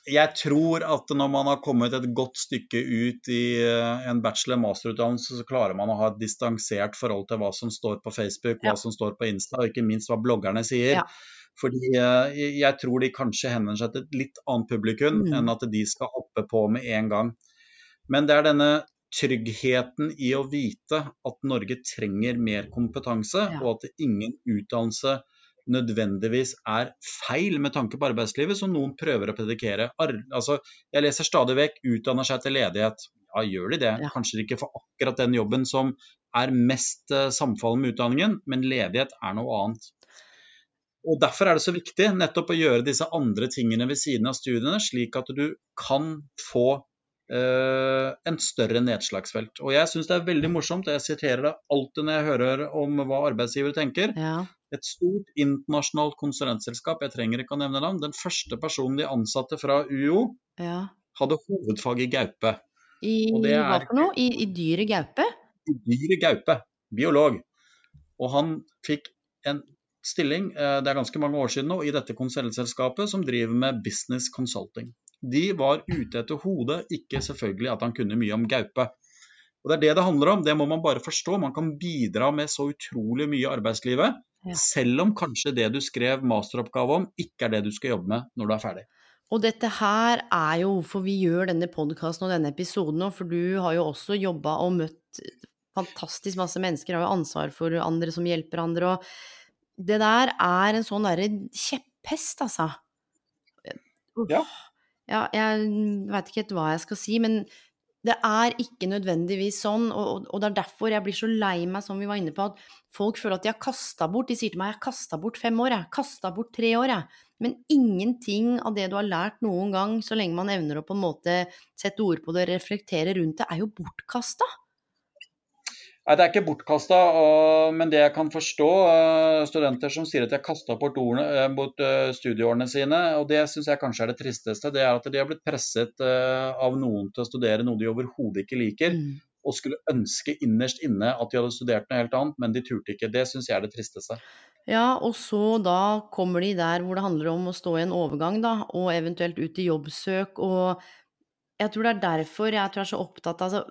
Speaker 2: jeg tror at når man har kommet et godt stykke ut i eh, en bachelor-masterutdannelse, så klarer man å ha et distansert forhold til hva som står på Facebook, ja. hva som står på Insta, og ikke minst hva bloggerne sier. Ja. Fordi uh, jeg tror de kanskje henvender seg til et litt annet publikum mm. enn at de skal hoppe på med en gang. Men det er denne tryggheten i å vite at Norge trenger mer kompetanse, ja. og at ingen utdannelse nødvendigvis er feil med tanke på arbeidslivet, som noen prøver å predikere. Altså, jeg leser stadig vekk 'utdanner seg til ledighet'. Ja, gjør de det? Ja. Kanskje de ikke får akkurat den jobben som er mest uh, samfallende med utdanningen, men ledighet er noe annet. Og Derfor er det så viktig nettopp å gjøre disse andre tingene ved siden av studiene, slik at du kan få eh, en større nedslagsfelt. Og Jeg syns det er veldig morsomt, og jeg siterer det alltid når jeg hører om hva arbeidsgivere tenker. Ja et stort internasjonalt konsulentselskap, jeg trenger ikke å nevne navn, den første personen de ansatte fra UiO, ja. hadde hovedfag i gaupe.
Speaker 1: I er, hva for noe? I, i dyret gaupe?
Speaker 2: I dyret gaupe. Biolog. Og han fikk en stilling, eh, det er ganske mange år siden nå, i dette konsulentselskapet som driver med business consulting. De var ute etter hodet, ikke selvfølgelig at han kunne mye om gaupe. Og Det er det det handler om, det må man bare forstå. Man kan bidra med så utrolig mye i arbeidslivet. Ja. Selv om kanskje det du skrev masteroppgave om, ikke er det du skal jobbe med når du er ferdig.
Speaker 1: Og dette her er jo hvorfor vi gjør denne podkasten og denne episoden nå, for du har jo også jobba og møtt fantastisk masse mennesker, har jo ansvar for andre som hjelper andre, og det der er en sånn derre kjepphest, altså. Uff. Ja. ja. Jeg veit ikke helt hva jeg skal si, men det er ikke nødvendigvis sånn, og, og, det er derfor jeg blir så lei meg, som vi var inne på, at folk føler at de har kasta bort. De sier til meg 'jeg har kasta bort fem år', jeg. Kasta bort tre år, jeg. Men ingenting av det du har lært noen gang, så lenge man evner å på en måte sette ord på det og reflektere rundt det, er jo bortkasta.
Speaker 2: Nei, Det er ikke bortkasta, men det jeg kan forstå eh, studenter som sier at de har kasta bort, ordene, bort eh, studieårene sine, og det syns jeg kanskje er det tristeste, det er at de har blitt presset eh, av noen til å studere noe de overhodet ikke liker. Mm. Og skulle ønske innerst inne at de hadde studert noe helt annet, men de turte ikke. Det syns jeg er det tristeste.
Speaker 1: Ja, og så da kommer de der hvor det handler om å stå i en overgang, da, og eventuelt ut i jobbsøk. Og jeg tror det er derfor jeg tror jeg er så opptatt av altså,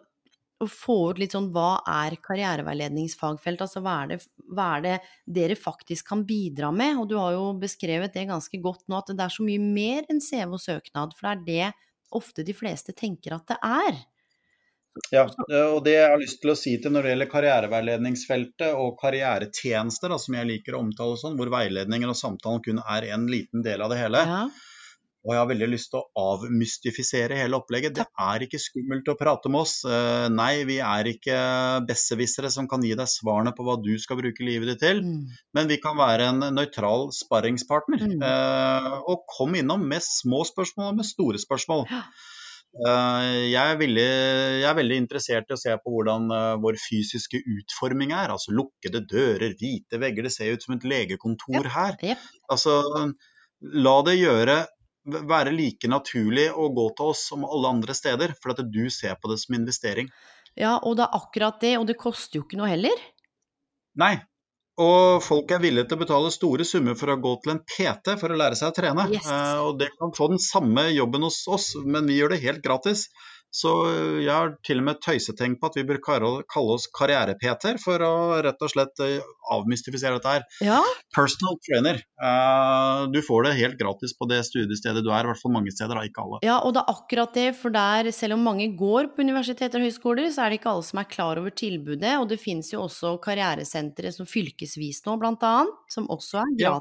Speaker 1: å få ut litt sånn hva er karriereveiledningsfagfelt, altså hva er, det, hva er, det, dere faktisk kan bidra med? Og du har jo beskrevet det ganske godt nå, at det er så mye mer enn CV og søknad, for det er det ofte de fleste tenker at det er.
Speaker 2: Ja, og det jeg har lyst til å si til når det gjelder karriereveiledningsfeltet og karrieretjenester, da, som jeg liker å omtale sånn, hvor veiledningen og samtalen kun er en liten del av det hele, ja. Og jeg har veldig lyst til å avmystifisere hele opplegget. Det er ikke skummelt å prate med oss. Eh, nei, vi er ikke besserwissere som kan gi deg svarene på hva du skal bruke livet ditt til. Mm. Men vi kan være en nøytral sparringspartner. Mm. Eh, og kom innom med små spørsmål og med store spørsmål. Uh, jeg er, veldig, jeg er, veldig, interessert i å se på hvordan vår fysiske utforming er. Altså lukkede dører, hvite vegger. Det ser ut som et legekontor her. Altså, la det gjøre være like naturlig å gå til oss som alle andre steder, for at du ser på det som investering.
Speaker 1: Ja, og det er akkurat det, og det koster jo ikke noe heller.
Speaker 2: Nei, og folk er villige til å betale store summer for å gå til en PT for å lære seg å trene. Yes. Uh, og det kan få den samme jobben hos oss, men vi gjør det helt gratis. Så øh, jeg har til og med tøysetenkt på at vi bør kalle oss Karriere-Peter, for å rett og slett øh, avmystifisere dette her.
Speaker 1: Ja.
Speaker 2: Personal trainer. Uh, du får det helt gratis på det studiestedet du er, i hvert fall mange steder, da, ikke alle.
Speaker 1: ja, og det er akkurat det, for der, selv om mange går på universiteter og høyskoler, så er det ikke alle som er klar over tilbudet, og det finnes jo også karrieresentre som fylkesvis nå, blant annet, som også er
Speaker 2: Ja.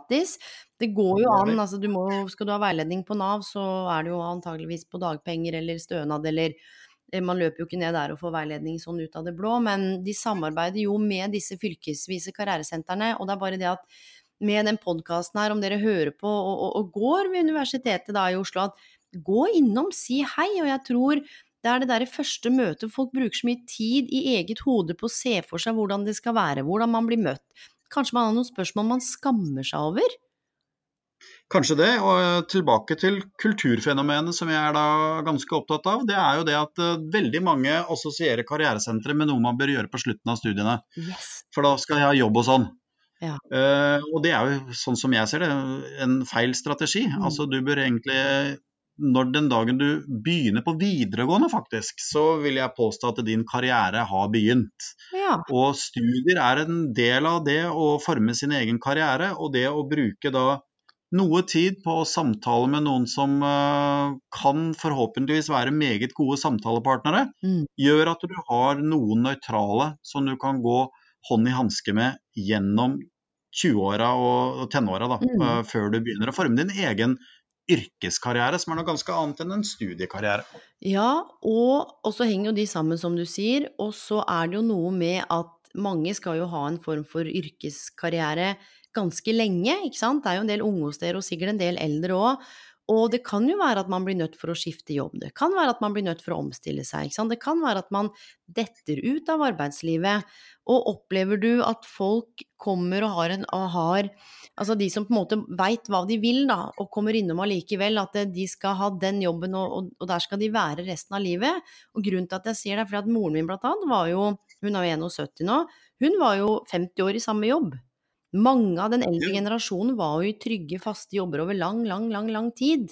Speaker 1: Det går jo an, altså du må, skal du ha veiledning på Nav, så er det jo antageligvis på dagpenger eller stønad eller eh, man løper jo ikke ned der og får veiledning sånn ut av det blå, men de samarbeider jo med disse fylkesvise karrieresentrene, og det er bare det at med den podkasten her, om dere hører på og, og, og går ved universitetet da i Oslo, at gå innom, si hei, og jeg tror det er det der første møtet, folk bruker så mye tid i eget hode på å se for seg hvordan det skal være, hvordan man blir møtt. Kanskje man har noen spørsmål man skammer seg over?
Speaker 2: Kanskje det, og øh, tilbake til kulturfenomenet som jeg er da ganske opptatt av. Det er jo det at øh, veldig mange assosierer karrieresentre med noe man bør gjøre på slutten av studiene.
Speaker 1: Yes.
Speaker 2: For da skal jeg ha jobb og sånn.
Speaker 1: Ja.
Speaker 2: Uh, og det er jo sånn som jeg ser det, en feil strategi.
Speaker 1: Mm.
Speaker 2: Altså du bør egentlig når den dagen du begynner på videregående, faktisk, så vil jeg påstå at din karriere har begynt.
Speaker 1: Ja.
Speaker 2: Og studier er en del av det å forme sin egen karriere, og det å bruke da noe tid på å samtale med noen som eh, kan forhåpentligvis være meget gode samtalepartnere,
Speaker 1: Mm.
Speaker 2: gjør at du har noen nøytrale som du kan gå hånd i hanske med gjennom 20-åra og tenåra,
Speaker 1: Mm.
Speaker 2: eh, før du begynner å forme din egen yrkeskarriere, som er noe ganske annet enn en studiekarriere.
Speaker 1: Ja, og, og så henger jo de sammen, som du sier. Og så er det jo noe med at mange skal jo ha en form for yrkeskarriere ganske lenge, ikke sant. Det er jo en del unge hos dere, og sikkert en del eldre òg. Og det kan jo være at man blir nødt for å skifte jobb. Det kan være at man blir nødt for å omstille seg. Ikke sant? Det kan være at man detter ut av arbeidslivet. Og opplever du at folk kommer og har en og har Altså de som på en måte veit hva de vil, da, og kommer innom allikevel, at eh, de skal ha den jobben, og, og, der skal de være resten av livet. Og grunnen til at jeg sier det, er fordi at moren min blant annet var jo Hun er jo 71 nå. Hun var jo 50 år i samme jobb. Mange av den eldre generasjonen var jo i trygge, faste jobber over lang, lang, lang, lang tid.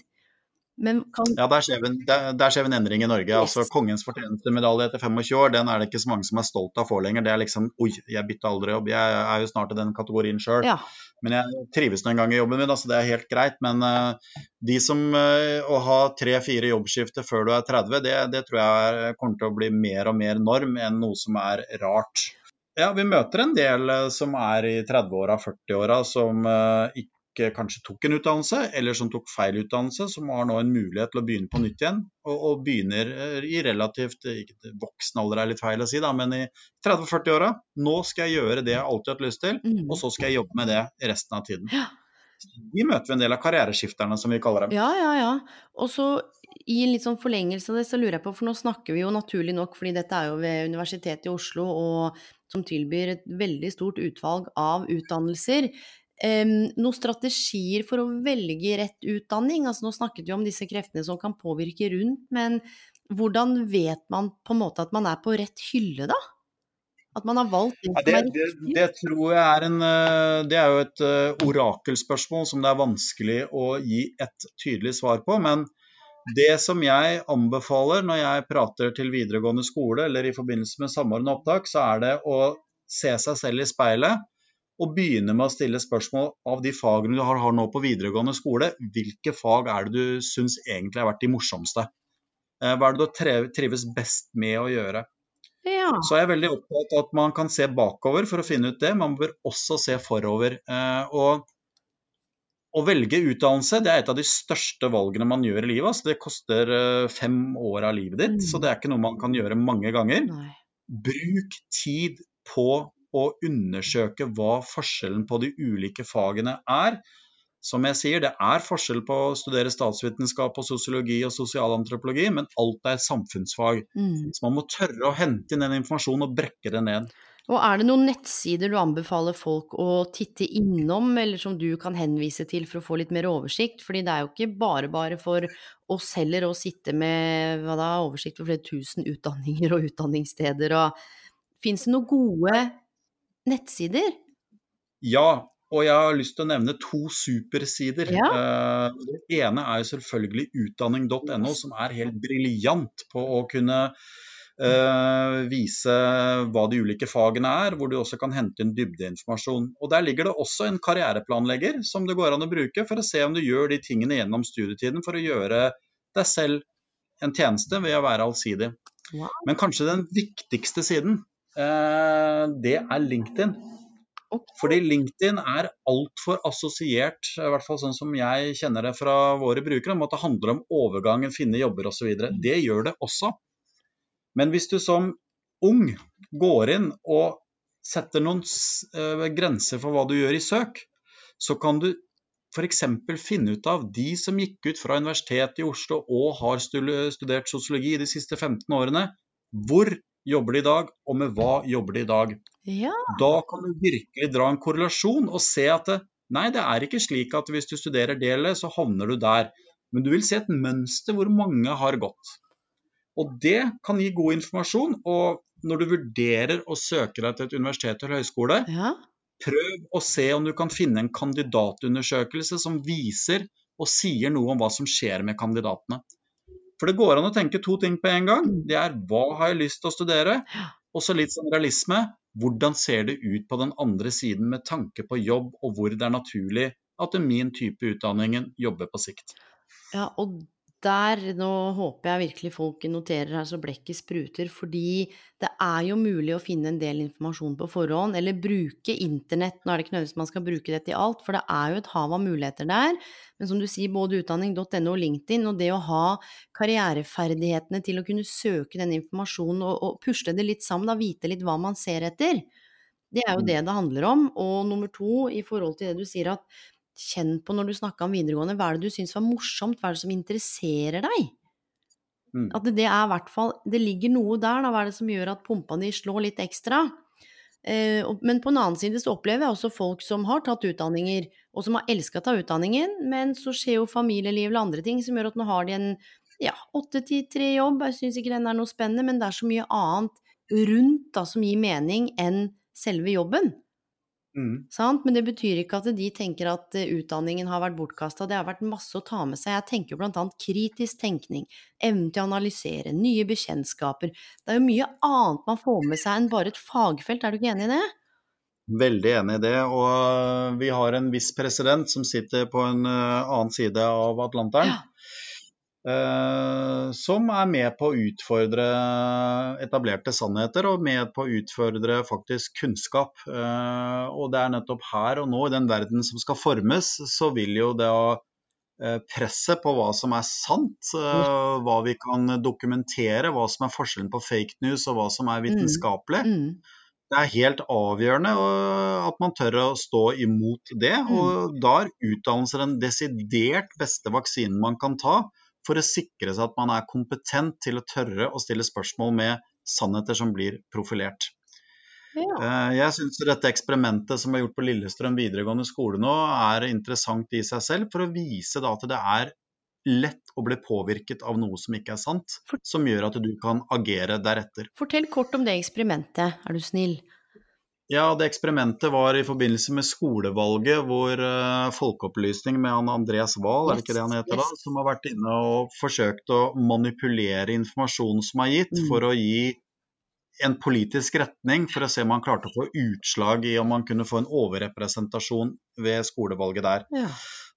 Speaker 1: Men kan
Speaker 2: Ja, der skjer vi en, der, der skjer vi en endring i Norge.
Speaker 1: Yes.
Speaker 2: Altså Kongens fortjenestemedalje etter 25 år, den er det ikke så mange som er stolt av å få lenger. Det er liksom Oi, jeg bytta aldri jobb. Jeg er jo snart i den kategorien sjøl.
Speaker 1: Ja.
Speaker 2: Men jeg trives nå en gang i jobben min, altså det er helt greit. Men uh, de som uh, Å ha tre-fire jobbskifter før du er 30, det, det tror jeg er, kommer til å bli mer og mer norm enn noe som er rart. Ja, vi møter en del eh, som er i 30-åra, 40-åra, som eh, ikke kanskje tok en utdannelse, eller som tok feil utdannelse, som har nå en mulighet til å begynne på nytt igjen. Og, og begynner eh, i relativt ikke voksen alder er litt feil å si, da, men i 30-40-åra. Nå skal jeg gjøre det jeg alltid har hatt lyst til,
Speaker 1: Mm.
Speaker 2: og så skal jeg jobbe med det resten av tiden.
Speaker 1: Ja.
Speaker 2: De møter vi en del av karriereskifterne, som vi kaller dem.
Speaker 1: Ja, ja, ja. Og så i en litt sånn forlengelse av det, så lurer jeg på, for nå snakker vi jo naturlig nok, fordi dette er jo ved Universitetet i Oslo, og som tilbyr et veldig stort utvalg av utdannelser. Noen strategier for å velge rett utdanning? Altså nå snakket vi om disse kreftene som kan påvirke rundt, men hvordan vet man på en måte at man er på rett hylle, da? At man har valgt det
Speaker 2: Ja,
Speaker 1: som
Speaker 2: det,
Speaker 1: er
Speaker 2: det,
Speaker 1: riktig?
Speaker 2: det tror jeg er en eh, Det er jo et eh, orakelspørsmål som det er vanskelig å gi et tydelig svar på. Men det som jeg anbefaler når jeg prater til videregående skole eller i forbindelse med samordna opptak, så er det å se seg selv i speilet og begynne med å stille spørsmål av de fagene du har, har nå på videregående skole. Hvilke fag er det du syns egentlig har vært de morsomste? Eh, Hva er det du trives best med å gjøre?
Speaker 1: Ja.
Speaker 2: Så er jeg veldig opptatt av at man kan se bakover for å finne ut det. Man bør også se forover. Eh, og å velge utdannelse det er et av de største valgene man gjør i livet. Altså, det koster eh, fem år av livet ditt,
Speaker 1: Mm.
Speaker 2: så det er ikke noe man kan gjøre mange ganger.
Speaker 1: Nei.
Speaker 2: Bruk tid på å undersøke hva forskjellen på de ulike fagene er. Som jeg sier, det er forskjell på å studere statsvitenskap og sosiologi og sosialantropologi, men alt er samfunnsfag.
Speaker 1: Mm.
Speaker 2: Så man må tørre å hente inn den informasjonen og brekke det ned.
Speaker 1: Og er det noen nettsider du anbefaler folk å titte innom, eller som du kan henvise til for å få litt mer oversikt? Fordi det er jo ikke bare bare for oss heller å sitte med da, oversikt over flere tusen utdanninger og utdanningssteder og Fins det noen gode nettsider?
Speaker 2: Ja, Og jeg har lyst til å nevne to supersider.
Speaker 1: Ja.
Speaker 2: Eh, det ene er jo selvfølgelig utdanning.no, som er helt briljant på å kunne vise hva de ulike fagene er, hvor du også kan hente inn dybdeinformasjon. Og Der ligger det også en karriereplanlegger som det går an å bruke for å se om du gjør de tingene gjennom studietiden for å gjøre deg selv en tjeneste ved å være allsidig. Men kanskje den viktigste siden, eh, det er LinkedIn. Fordi LinkedIn er altfor assosiert, i hvert fall sånn som jeg kjenner det fra våre brukere, om at det handler om overgangen, finne jobber osv. Det gjør det også. Men hvis du som ung går inn og setter noen uh, grenser for hva du gjør i søk, så kan du f.eks. finne ut av de som gikk ut fra Universitetet i Oslo og har studert sosiologi de siste 15 årene, hvor jobber de i dag, og med hva jobber de i dag.
Speaker 1: Ja.
Speaker 2: Da kan du virkelig dra en korrelasjon og se at det, nei, det er ikke slik at hvis du studerer det eller så havner du der. Men du vil se et mønster hvor mange har gått. Og det kan gi god informasjon. Og når du vurderer å søke deg til et universitet eller høyskole,
Speaker 1: ja.
Speaker 2: prøv å se om du kan finne en kandidatundersøkelse som viser og sier noe om hva som skjer med kandidatene. For det går an å tenke to ting på en gang. Det er hva har jeg lyst til å studere? Og så litt sånn realisme. Hvordan ser det ut på den andre siden med tanke på jobb, og hvor det er naturlig at min type utdanningen jobber på sikt?
Speaker 1: Ja, og der Nå håper jeg virkelig folk noterer her så blekket spruter, fordi det er jo mulig å finne en del informasjon på forhånd, eller bruke internett. Nå er det ikke nødvendigvis man skal bruke det til alt, for det er jo et hav av muligheter der. Men som du sier, både utdanning.no og LinkedIn, og det å ha karriereferdighetene til å kunne søke den informasjonen og, og pusle det litt sammen, da vite litt hva man ser etter. Det er jo
Speaker 2: Mm.
Speaker 1: det det handler om. Og nummer to, i forhold til det du sier at kjenn på når du snakka om videregående, hva er det du syns var morsomt, hva er det som interesserer deg?
Speaker 2: Mm.
Speaker 1: At det er i hvert fall Det ligger noe der, da. Hva er det som gjør at pumpa di slår litt ekstra? Eh, men på en annen side så opplever jeg også folk som har tatt utdanninger, og som har elska å ta utdanningen, men så skjer jo familieliv eller andre ting som gjør at nå har de en ja, åtte til tre jobb. Jeg syns ikke den er noe spennende, men det er så mye annet rundt da som gir mening enn selve jobben.
Speaker 2: Mm.
Speaker 1: Sant? Men det betyr ikke at de tenker at eh, utdanningen har vært bortkasta. Det har vært masse å ta med seg. Jeg tenker blant annet kritisk tenkning, evnen til å analysere, nye bekjentskaper. Det er jo mye annet man får med seg enn bare et fagfelt, er du ikke enig i det?
Speaker 2: Veldig enig i det. Og vi har en viss president som sitter på en eh, annen side av Atlanteren. Eh, som er med på å utfordre etablerte sannheter og med på å utfordre faktisk kunnskap. Uh, og det er nettopp her og nå, i den verden som skal formes, så vil jo det å uh, Presset på hva som er sant, eh, hva vi kan dokumentere, hva som er forskjellen på fake news og hva som er vitenskapelig,
Speaker 1: Mm.
Speaker 2: det er helt avgjørende at man tør å stå imot det.
Speaker 1: Mm.
Speaker 2: Og da er utdannelse den desidert beste vaksinen man kan ta for å sikre seg at man er kompetent til å tørre å stille spørsmål med sannheter som blir profilert.
Speaker 1: Ja.
Speaker 2: Eh, Jeg syns dette eksperimentet som er gjort på Lillestrøm videregående skole nå, er interessant i seg selv, for å vise at det er lett å bli påvirket av noe som ikke er sant, som gjør at du kan agere deretter.
Speaker 1: Fortell kort om det eksperimentet, er du snill.
Speaker 2: Ja, det eksperimentet var i forbindelse med skolevalget, hvor uh, Folkeopplysning med han Andreas Wahl, er det ikke det han heter da, som har vært inne og forsøkt å manipulere informasjonen som er gitt,
Speaker 1: Mm.
Speaker 2: for å gi en politisk retning, for å se om han klarte å få utslag i om han kunne få en overrepresentasjon ved skolevalget der.
Speaker 1: Ja.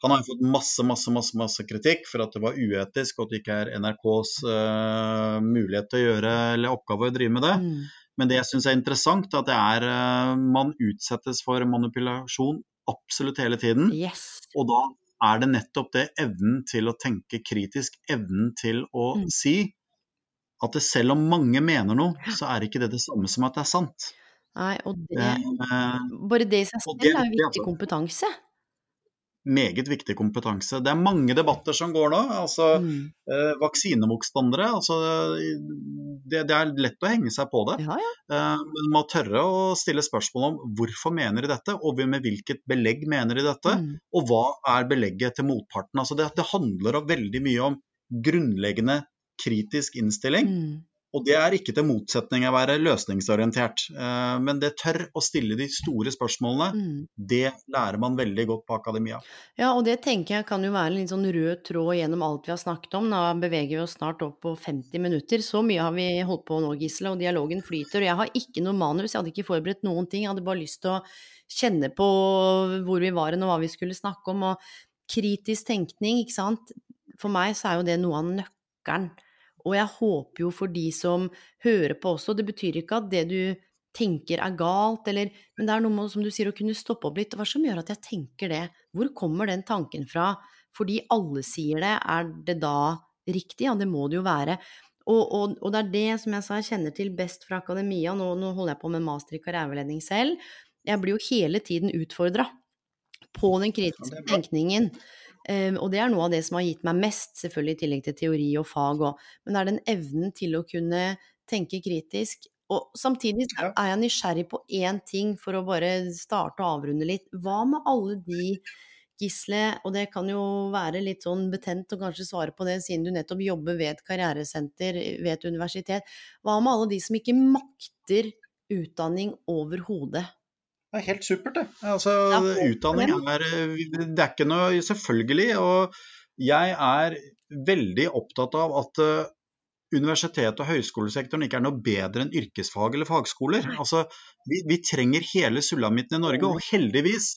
Speaker 2: Han har jo fått masse, masse, masse, masse kritikk for at det var uetisk, og at det ikke er NRKs uh, mulighet til å gjøre eller oppgave å drive med det.
Speaker 1: Mm.
Speaker 2: Men det jeg syns er interessant, er at det er eh, man utsettes for manipulasjon absolutt hele tiden.
Speaker 1: Yes.
Speaker 2: Og da er det nettopp det evnen til å tenke kritisk, evnen til å
Speaker 1: Mm.
Speaker 2: si at det selv om mange mener noe, så er ikke det det samme som at det er sant.
Speaker 1: Nei, og det
Speaker 2: Eh,
Speaker 1: Bare det i seg selv
Speaker 2: det-
Speaker 1: er
Speaker 2: er
Speaker 1: viktig
Speaker 2: altså-
Speaker 1: kompetanse.
Speaker 2: Meget viktig kompetanse. Det er mange debatter som går nå. altså
Speaker 1: Mm.
Speaker 2: eh, Vaksinemotstandere. altså det, det er lett å henge seg på det.
Speaker 1: Ja, ja.
Speaker 2: Eh, men man må tørre å stille spørsmål om hvorfor mener de dette, og med hvilket belegg mener de dette,
Speaker 1: Mm.
Speaker 2: og hva er belegget til motparten. Altså det, det handler veldig mye om grunnleggende kritisk innstilling,
Speaker 1: Mm.
Speaker 2: Og det er ikke til motsetning å være løsningsorientert. Eh, men det tør å stille de store spørsmålene, mm. det lærer man veldig godt på akademia.
Speaker 1: Ja, og det tenker jeg kan jo være en litt sånn rød tråd gjennom alt vi har snakket om. Nå beveger vi oss snart opp på 50 minutter. Så mye har vi holdt på nå, Gisle, og dialogen flyter. Og jeg har ikke noe manus, jeg hadde ikke forberedt noen ting. Jeg hadde bare lyst til å kjenne på hvor vi var og hva vi skulle snakke om. Og kritisk tenkning, ikke sant. For meg så er jo det noe av nøkkelen og jeg håper jo for de som hører på også, det betyr ikke at det du tenker er galt, eller Men det er noe med, som du sier, å kunne stoppe opp litt. Hva som gjør at jeg tenker det? Hvor kommer den tanken fra? Fordi alle sier det, er det da riktig? Ja, det må det jo være. Og, og, og det er det som jeg sa jeg kjenner til best fra akademia. Nå, nå holder jeg på med master i karriereveiledning selv. Jeg blir jo hele tiden utfordra på den kritiske tenkningen. Um, og det er noe av det som har gitt meg mest, selvfølgelig i tillegg til teori og fag òg. Men det er den evnen til å kunne tenke kritisk. Og samtidig er jeg nysgjerrig på én ting, for å bare starte og avrunde litt. Hva med alle de Gisle, og det kan jo være litt sånn betent å kanskje svare på det, siden du nettopp jobber ved et karrieresenter ved et universitet. Hva med alle de som ikke makter utdanning overhodet?
Speaker 2: Det er helt supert, det. Altså, utdanning er Det er ikke noe selvfølgelig. Og jeg er veldig opptatt av at uh, universitet- og høyskolesektoren ikke er noe bedre enn yrkesfag eller fagskoler. Altså, vi, vi trenger hele sulamitten i Norge, og heldigvis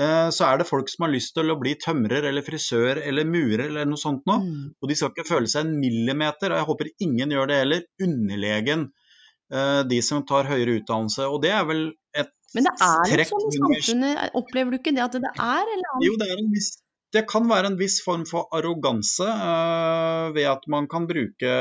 Speaker 2: uh, så er det folk som har lyst til å bli tømrer eller frisør eller murer eller noe sånt noe. Mm. Og de skal ikke føle seg en millimeter, og jeg håper ingen gjør det heller, underlegen de som tar høyere utdannelse. Og det er vel et
Speaker 1: men det er litt sånn i samfunnet, opplever du ikke det at det er? Eller
Speaker 2: Jo, det, er en viss, det kan være en viss form for arroganse uh, ved at man kan bruke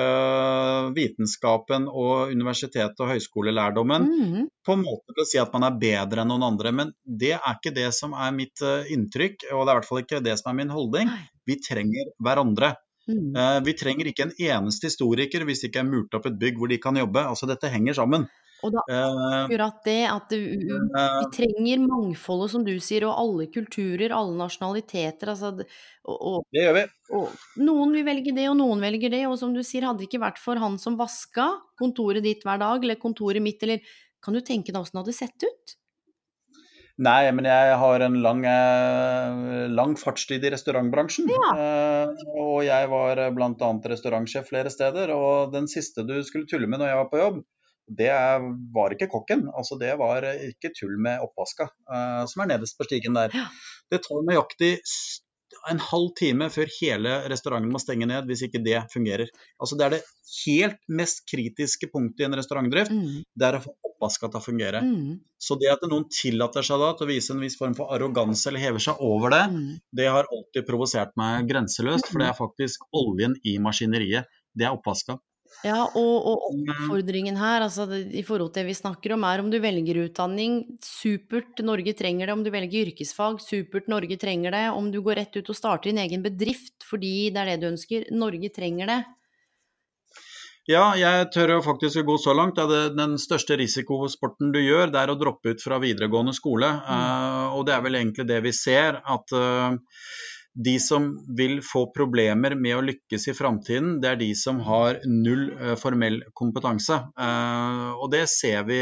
Speaker 2: vitenskapen og universitet- og høyskolelærdommen mm -hmm. på en måte til å si at man er bedre enn noen andre. Men det er ikke det som er mitt inntrykk, og det er i hvert fall ikke det som er min holdning. Vi trenger hverandre. Mm. Uh, vi trenger ikke en eneste historiker hvis det ikke er murt opp et bygg hvor de kan jobbe. Altså, dette henger sammen.
Speaker 1: Og da eh, akkurat det at du, vi eh, trenger mangfoldet, som du sier, og alle kulturer, alle nasjonaliteter. Altså,
Speaker 2: og, og, det gjør vi.
Speaker 1: Og noen vil velge det, og noen velger det. Og som du sier, hadde det ikke vært for han som vaska kontoret ditt hver dag, eller kontoret mitt, eller Kan du tenke deg åssen det hadde sett ut?
Speaker 2: Nei, men jeg har en lang, eh, lang fartstid i restaurantbransjen. Ja. Og jeg var bl.a. restaurantsjef flere steder. Og den siste du skulle tulle med når jeg var på jobb, det var ikke kokken. altså Det var ikke tull med oppvaska, uh, som er nederst på stigen der. Ja. Det tar nøyaktig en halv time før hele restauranten må stenge ned, hvis ikke det fungerer. Altså Det er det helt mest kritiske punktet i en restaurantdrift. Mm. Det er å få oppvaska til å fungere. Mm. Så det at noen tillater seg da til å vise en viss form for arroganse eller hever seg over det, mm. det har alltid provosert meg grenseløst. For det er faktisk oljen i maskineriet. Det er oppvaska.
Speaker 1: Ja, og, og oppfordringen her, altså i forhold til det vi snakker om, er om du velger utdanning, supert, Norge trenger det. Om du velger yrkesfag, supert, Norge trenger det. Om du går rett ut og starter din egen bedrift fordi det er det du ønsker, Norge trenger det.
Speaker 2: Ja, jeg tør jo faktisk å gå så langt. Det den største risikosporten du gjør, det er å droppe ut fra videregående skole. Mm. Uh, og det er vel egentlig det vi ser. at uh, de som vil få problemer med å lykkes i framtiden, det er de som har null uh, formell kompetanse. Uh, og det ser vi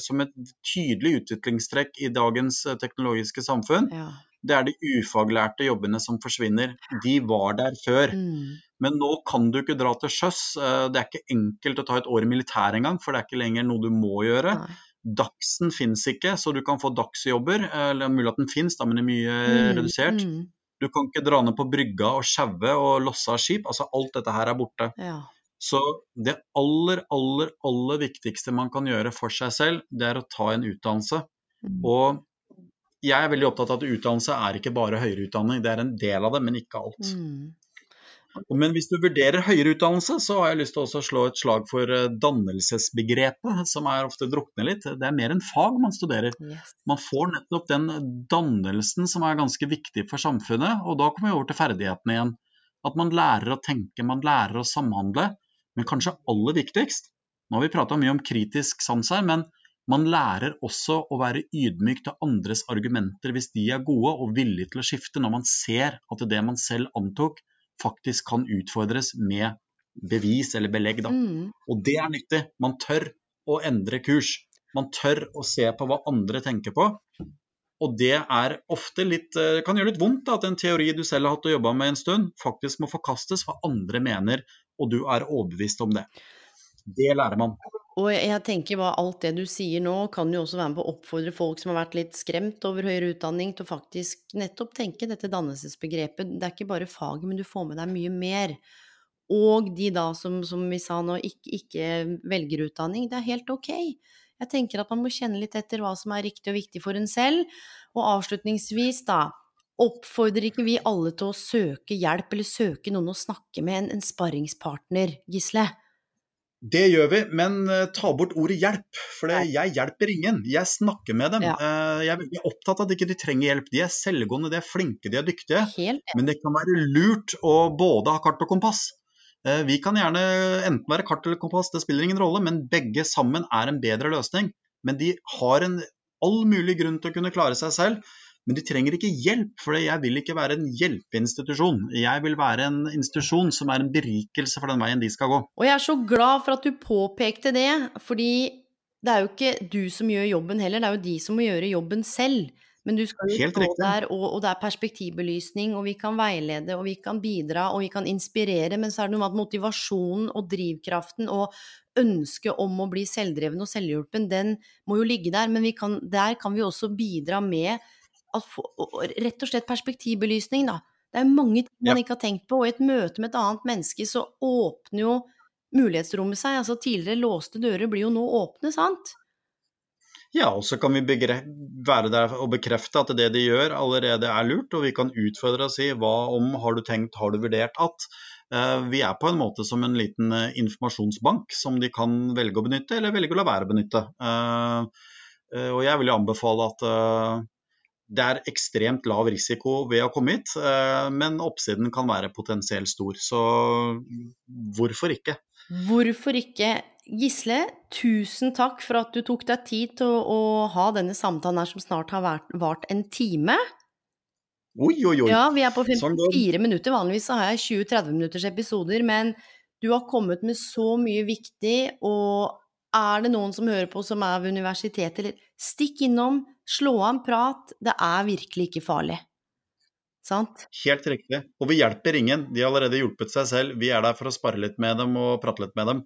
Speaker 2: som et tydelig utviklingstrekk i dagens uh, teknologiske samfunn. Ja. Det er de ufaglærte jobbene som forsvinner. De var der før. Mm. Men nå kan du ikke dra til sjøs. Det er ikke enkelt å ta et år i militæret engang, for det er ikke lenger noe du må gjøre. Nei. Dagsen fins ikke, så du kan få dagsjobber. Eller mulig at den fins, men det er mye mm. redusert. Mm. Du kan ikke dra ned på brygga og sjaue og losse av skip. Altså alt dette her er borte. Ja. Så det aller, aller, aller viktigste man kan gjøre for seg selv, det er å ta en utdannelse. Mm. Og jeg er veldig opptatt av at utdannelse er ikke bare høyere utdanning, det er en del av det, men ikke alt. Mm. Men hvis du vurderer høyere utdannelse, så har jeg lyst til å slå et slag for eh, dannelsesbegrepet, som er ofte drukner litt. Det er mer enn fag man studerer. Yes. Man får nettopp den dannelsen som er ganske viktig for samfunnet, og da kommer vi over til ferdighetene igjen. At man lærer å tenke, man lærer å samhandle. Men kanskje aller viktigst, nå har vi prata mye om kritisk sans her, men man lærer også å være ydmyk til andres argumenter hvis de er gode og villige til å skifte når man ser at det man selv antok, faktisk kan utfordres med bevis eller belegg.
Speaker 1: Mm.
Speaker 2: Og det er nyttig. Man tør å endre kurs. Man tør å se på hva andre tenker på. Og det er ofte litt, eh, kan gjøre litt vondt da, at en teori du selv har hatt og jobba med en stund, faktisk må forkastes hva andre mener, og du er overbevist om det. Det lærer man.
Speaker 1: Og jeg tenker hva alt det du sier nå, kan jo også være med på å oppfordre folk som har vært litt skremt over høyere utdanning, til å faktisk nettopp tenke dette dannelsesbegrepet. Det er ikke bare faget, men du får med deg mye mer. Og de da som, som vi sa nå, ikke, ikke velger utdanning, det er helt ok. Jeg tenker at man må kjenne litt etter hva som er riktig og viktig for en selv. Og avslutningsvis, da, oppfordrer ikke vi alle til å søke hjelp, eller søke noen å snakke med, en, en sparringspartner, Gisle?
Speaker 2: Det gjør vi, men uh, ta bort ordet hjelp. For det, jeg hjelper ingen. Jeg snakker med dem.
Speaker 1: Ja.
Speaker 2: Uh, jeg er opptatt av at ikke de trenger hjelp. De er selvgående, de er flinke, de er dyktige.
Speaker 1: Helt
Speaker 2: Men det kan være lurt å både ha kart og kompass. Uh, vi kan gjerne enten være kart eller kompass, det spiller ingen rolle, men begge sammen er en bedre løsning. Men de har en all mulig grunn til å kunne klare seg selv. Men de trenger ikke hjelp, for jeg vil ikke være en hjelpeinstitusjon. Jeg vil være en institusjon som er en berikelse for den veien de skal gå.
Speaker 1: Og jeg er så glad for at du påpekte det, fordi det er jo ikke du som gjør jobben heller, det er jo de som må gjøre jobben selv. Men du skal jo stå der, og, og det er perspektivbelysning, og vi kan veilede, og vi kan bidra, og vi kan inspirere, men så er det noe med at motivasjonen og drivkraften og ønsket om å bli selvdreven og selvhjulpen, den må jo ligge der, men vi kan, der kan vi også bidra med rett og slett perspektivbelysning, da. Det er mange ting man ikke har tenkt på, og i et møte med et annet menneske så åpner jo mulighetsrommet seg. Altså tidligere låste dører blir jo nå åpne, sant?
Speaker 2: Ja, og så kan vi være der og bekrefte at det de gjør allerede er lurt, og vi kan utfordre og si hva om, har du tenkt, har du vurdert at? Eh, vi er på en måte som en liten eh, informasjonsbank som de kan velge å benytte, eller velge å la være å benytte. Eh, og jeg vil jo anbefale at det er ekstremt lav risiko ved å komme hit, eh, men oppsiden kan være potensielt stor. Så hvorfor ikke?
Speaker 1: Hvorfor ikke? Gisle, tusen takk for at du tok deg tid til å, å ha denne samtalen her som snart har vært, vart en time.
Speaker 2: Oi, oi, oi.
Speaker 1: Ja, vi er på
Speaker 2: Sånn
Speaker 1: 54 minutter. Vanligvis så har jeg 20-30 minutters episoder, men du har kommet med så mye viktig, og er det noen som hører på som er ved universitetet, eller stikk innom, slå av en prat. Det er virkelig ikke farlig. Sant?
Speaker 2: Helt riktig. Og vi hjelper ingen. De har allerede hjulpet seg selv. Vi er der for å spare litt med dem og prate litt med dem.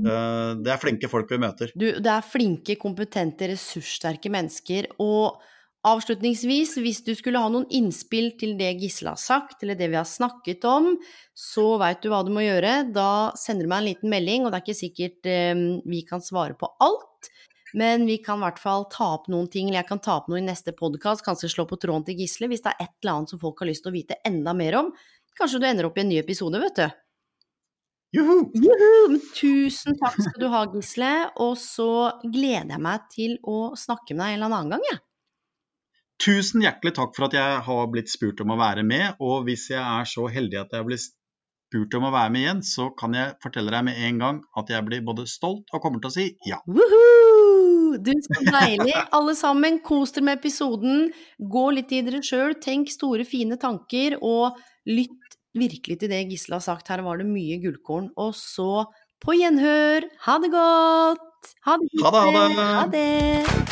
Speaker 2: Eh, Det er flinke folk vi møter.
Speaker 1: Du, det er flinke, kompetente, ressurssterke mennesker. Og avslutningsvis, hvis du skulle ha noen innspill til det Gisle har sagt, eller det vi har snakket om, så veit du hva du må gjøre. Da sender du meg en liten melding, og det er ikke sikkert eh, vi kan svare på alt. Men vi kan i hvert fall ta opp noen ting, eller jeg kan ta opp noe i neste podkast, kanskje slå på tråden til Gisle hvis det er et eller annet som folk har lyst til å vite enda mer om. Kanskje du ender opp i en ny episode, vet du.
Speaker 2: Juhu!
Speaker 1: Juhu! Tusen takk skal du ha, Gisle. Og så gleder jeg meg til å snakke med deg en eller annen gang, jeg.
Speaker 2: Tusen hjertelig takk for at jeg har blitt spurt om å være med. Og hvis jeg er så heldig at jeg blir spurt om å være med igjen, så kan jeg fortelle deg med en gang at jeg blir både stolt og kommer til å si ja.
Speaker 1: Woohoo! Du, så deilig. Alle sammen, kos dere med episoden. Gå litt i dere sjøl, tenk store, fine tanker, og lytt virkelig til det Gisle har sagt. Her var det mye gullkorn. Og så på gjenhør. Ha det godt! Ha det,
Speaker 2: Ha det,
Speaker 1: ha det.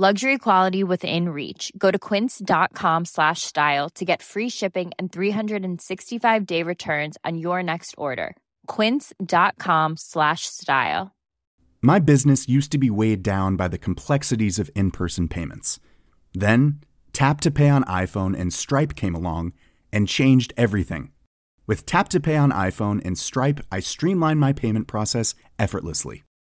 Speaker 3: Luxury quality within reach. Go to quince.com slash style to get free shipping and 365 day returns on your next order. Quince.com slash style.
Speaker 4: My business used to be weighed down by the complexities of in person payments. Then, Tap to Pay on iPhone and Stripe came along and changed everything. With Tap to Pay on iPhone and Stripe, I streamlined my payment process effortlessly.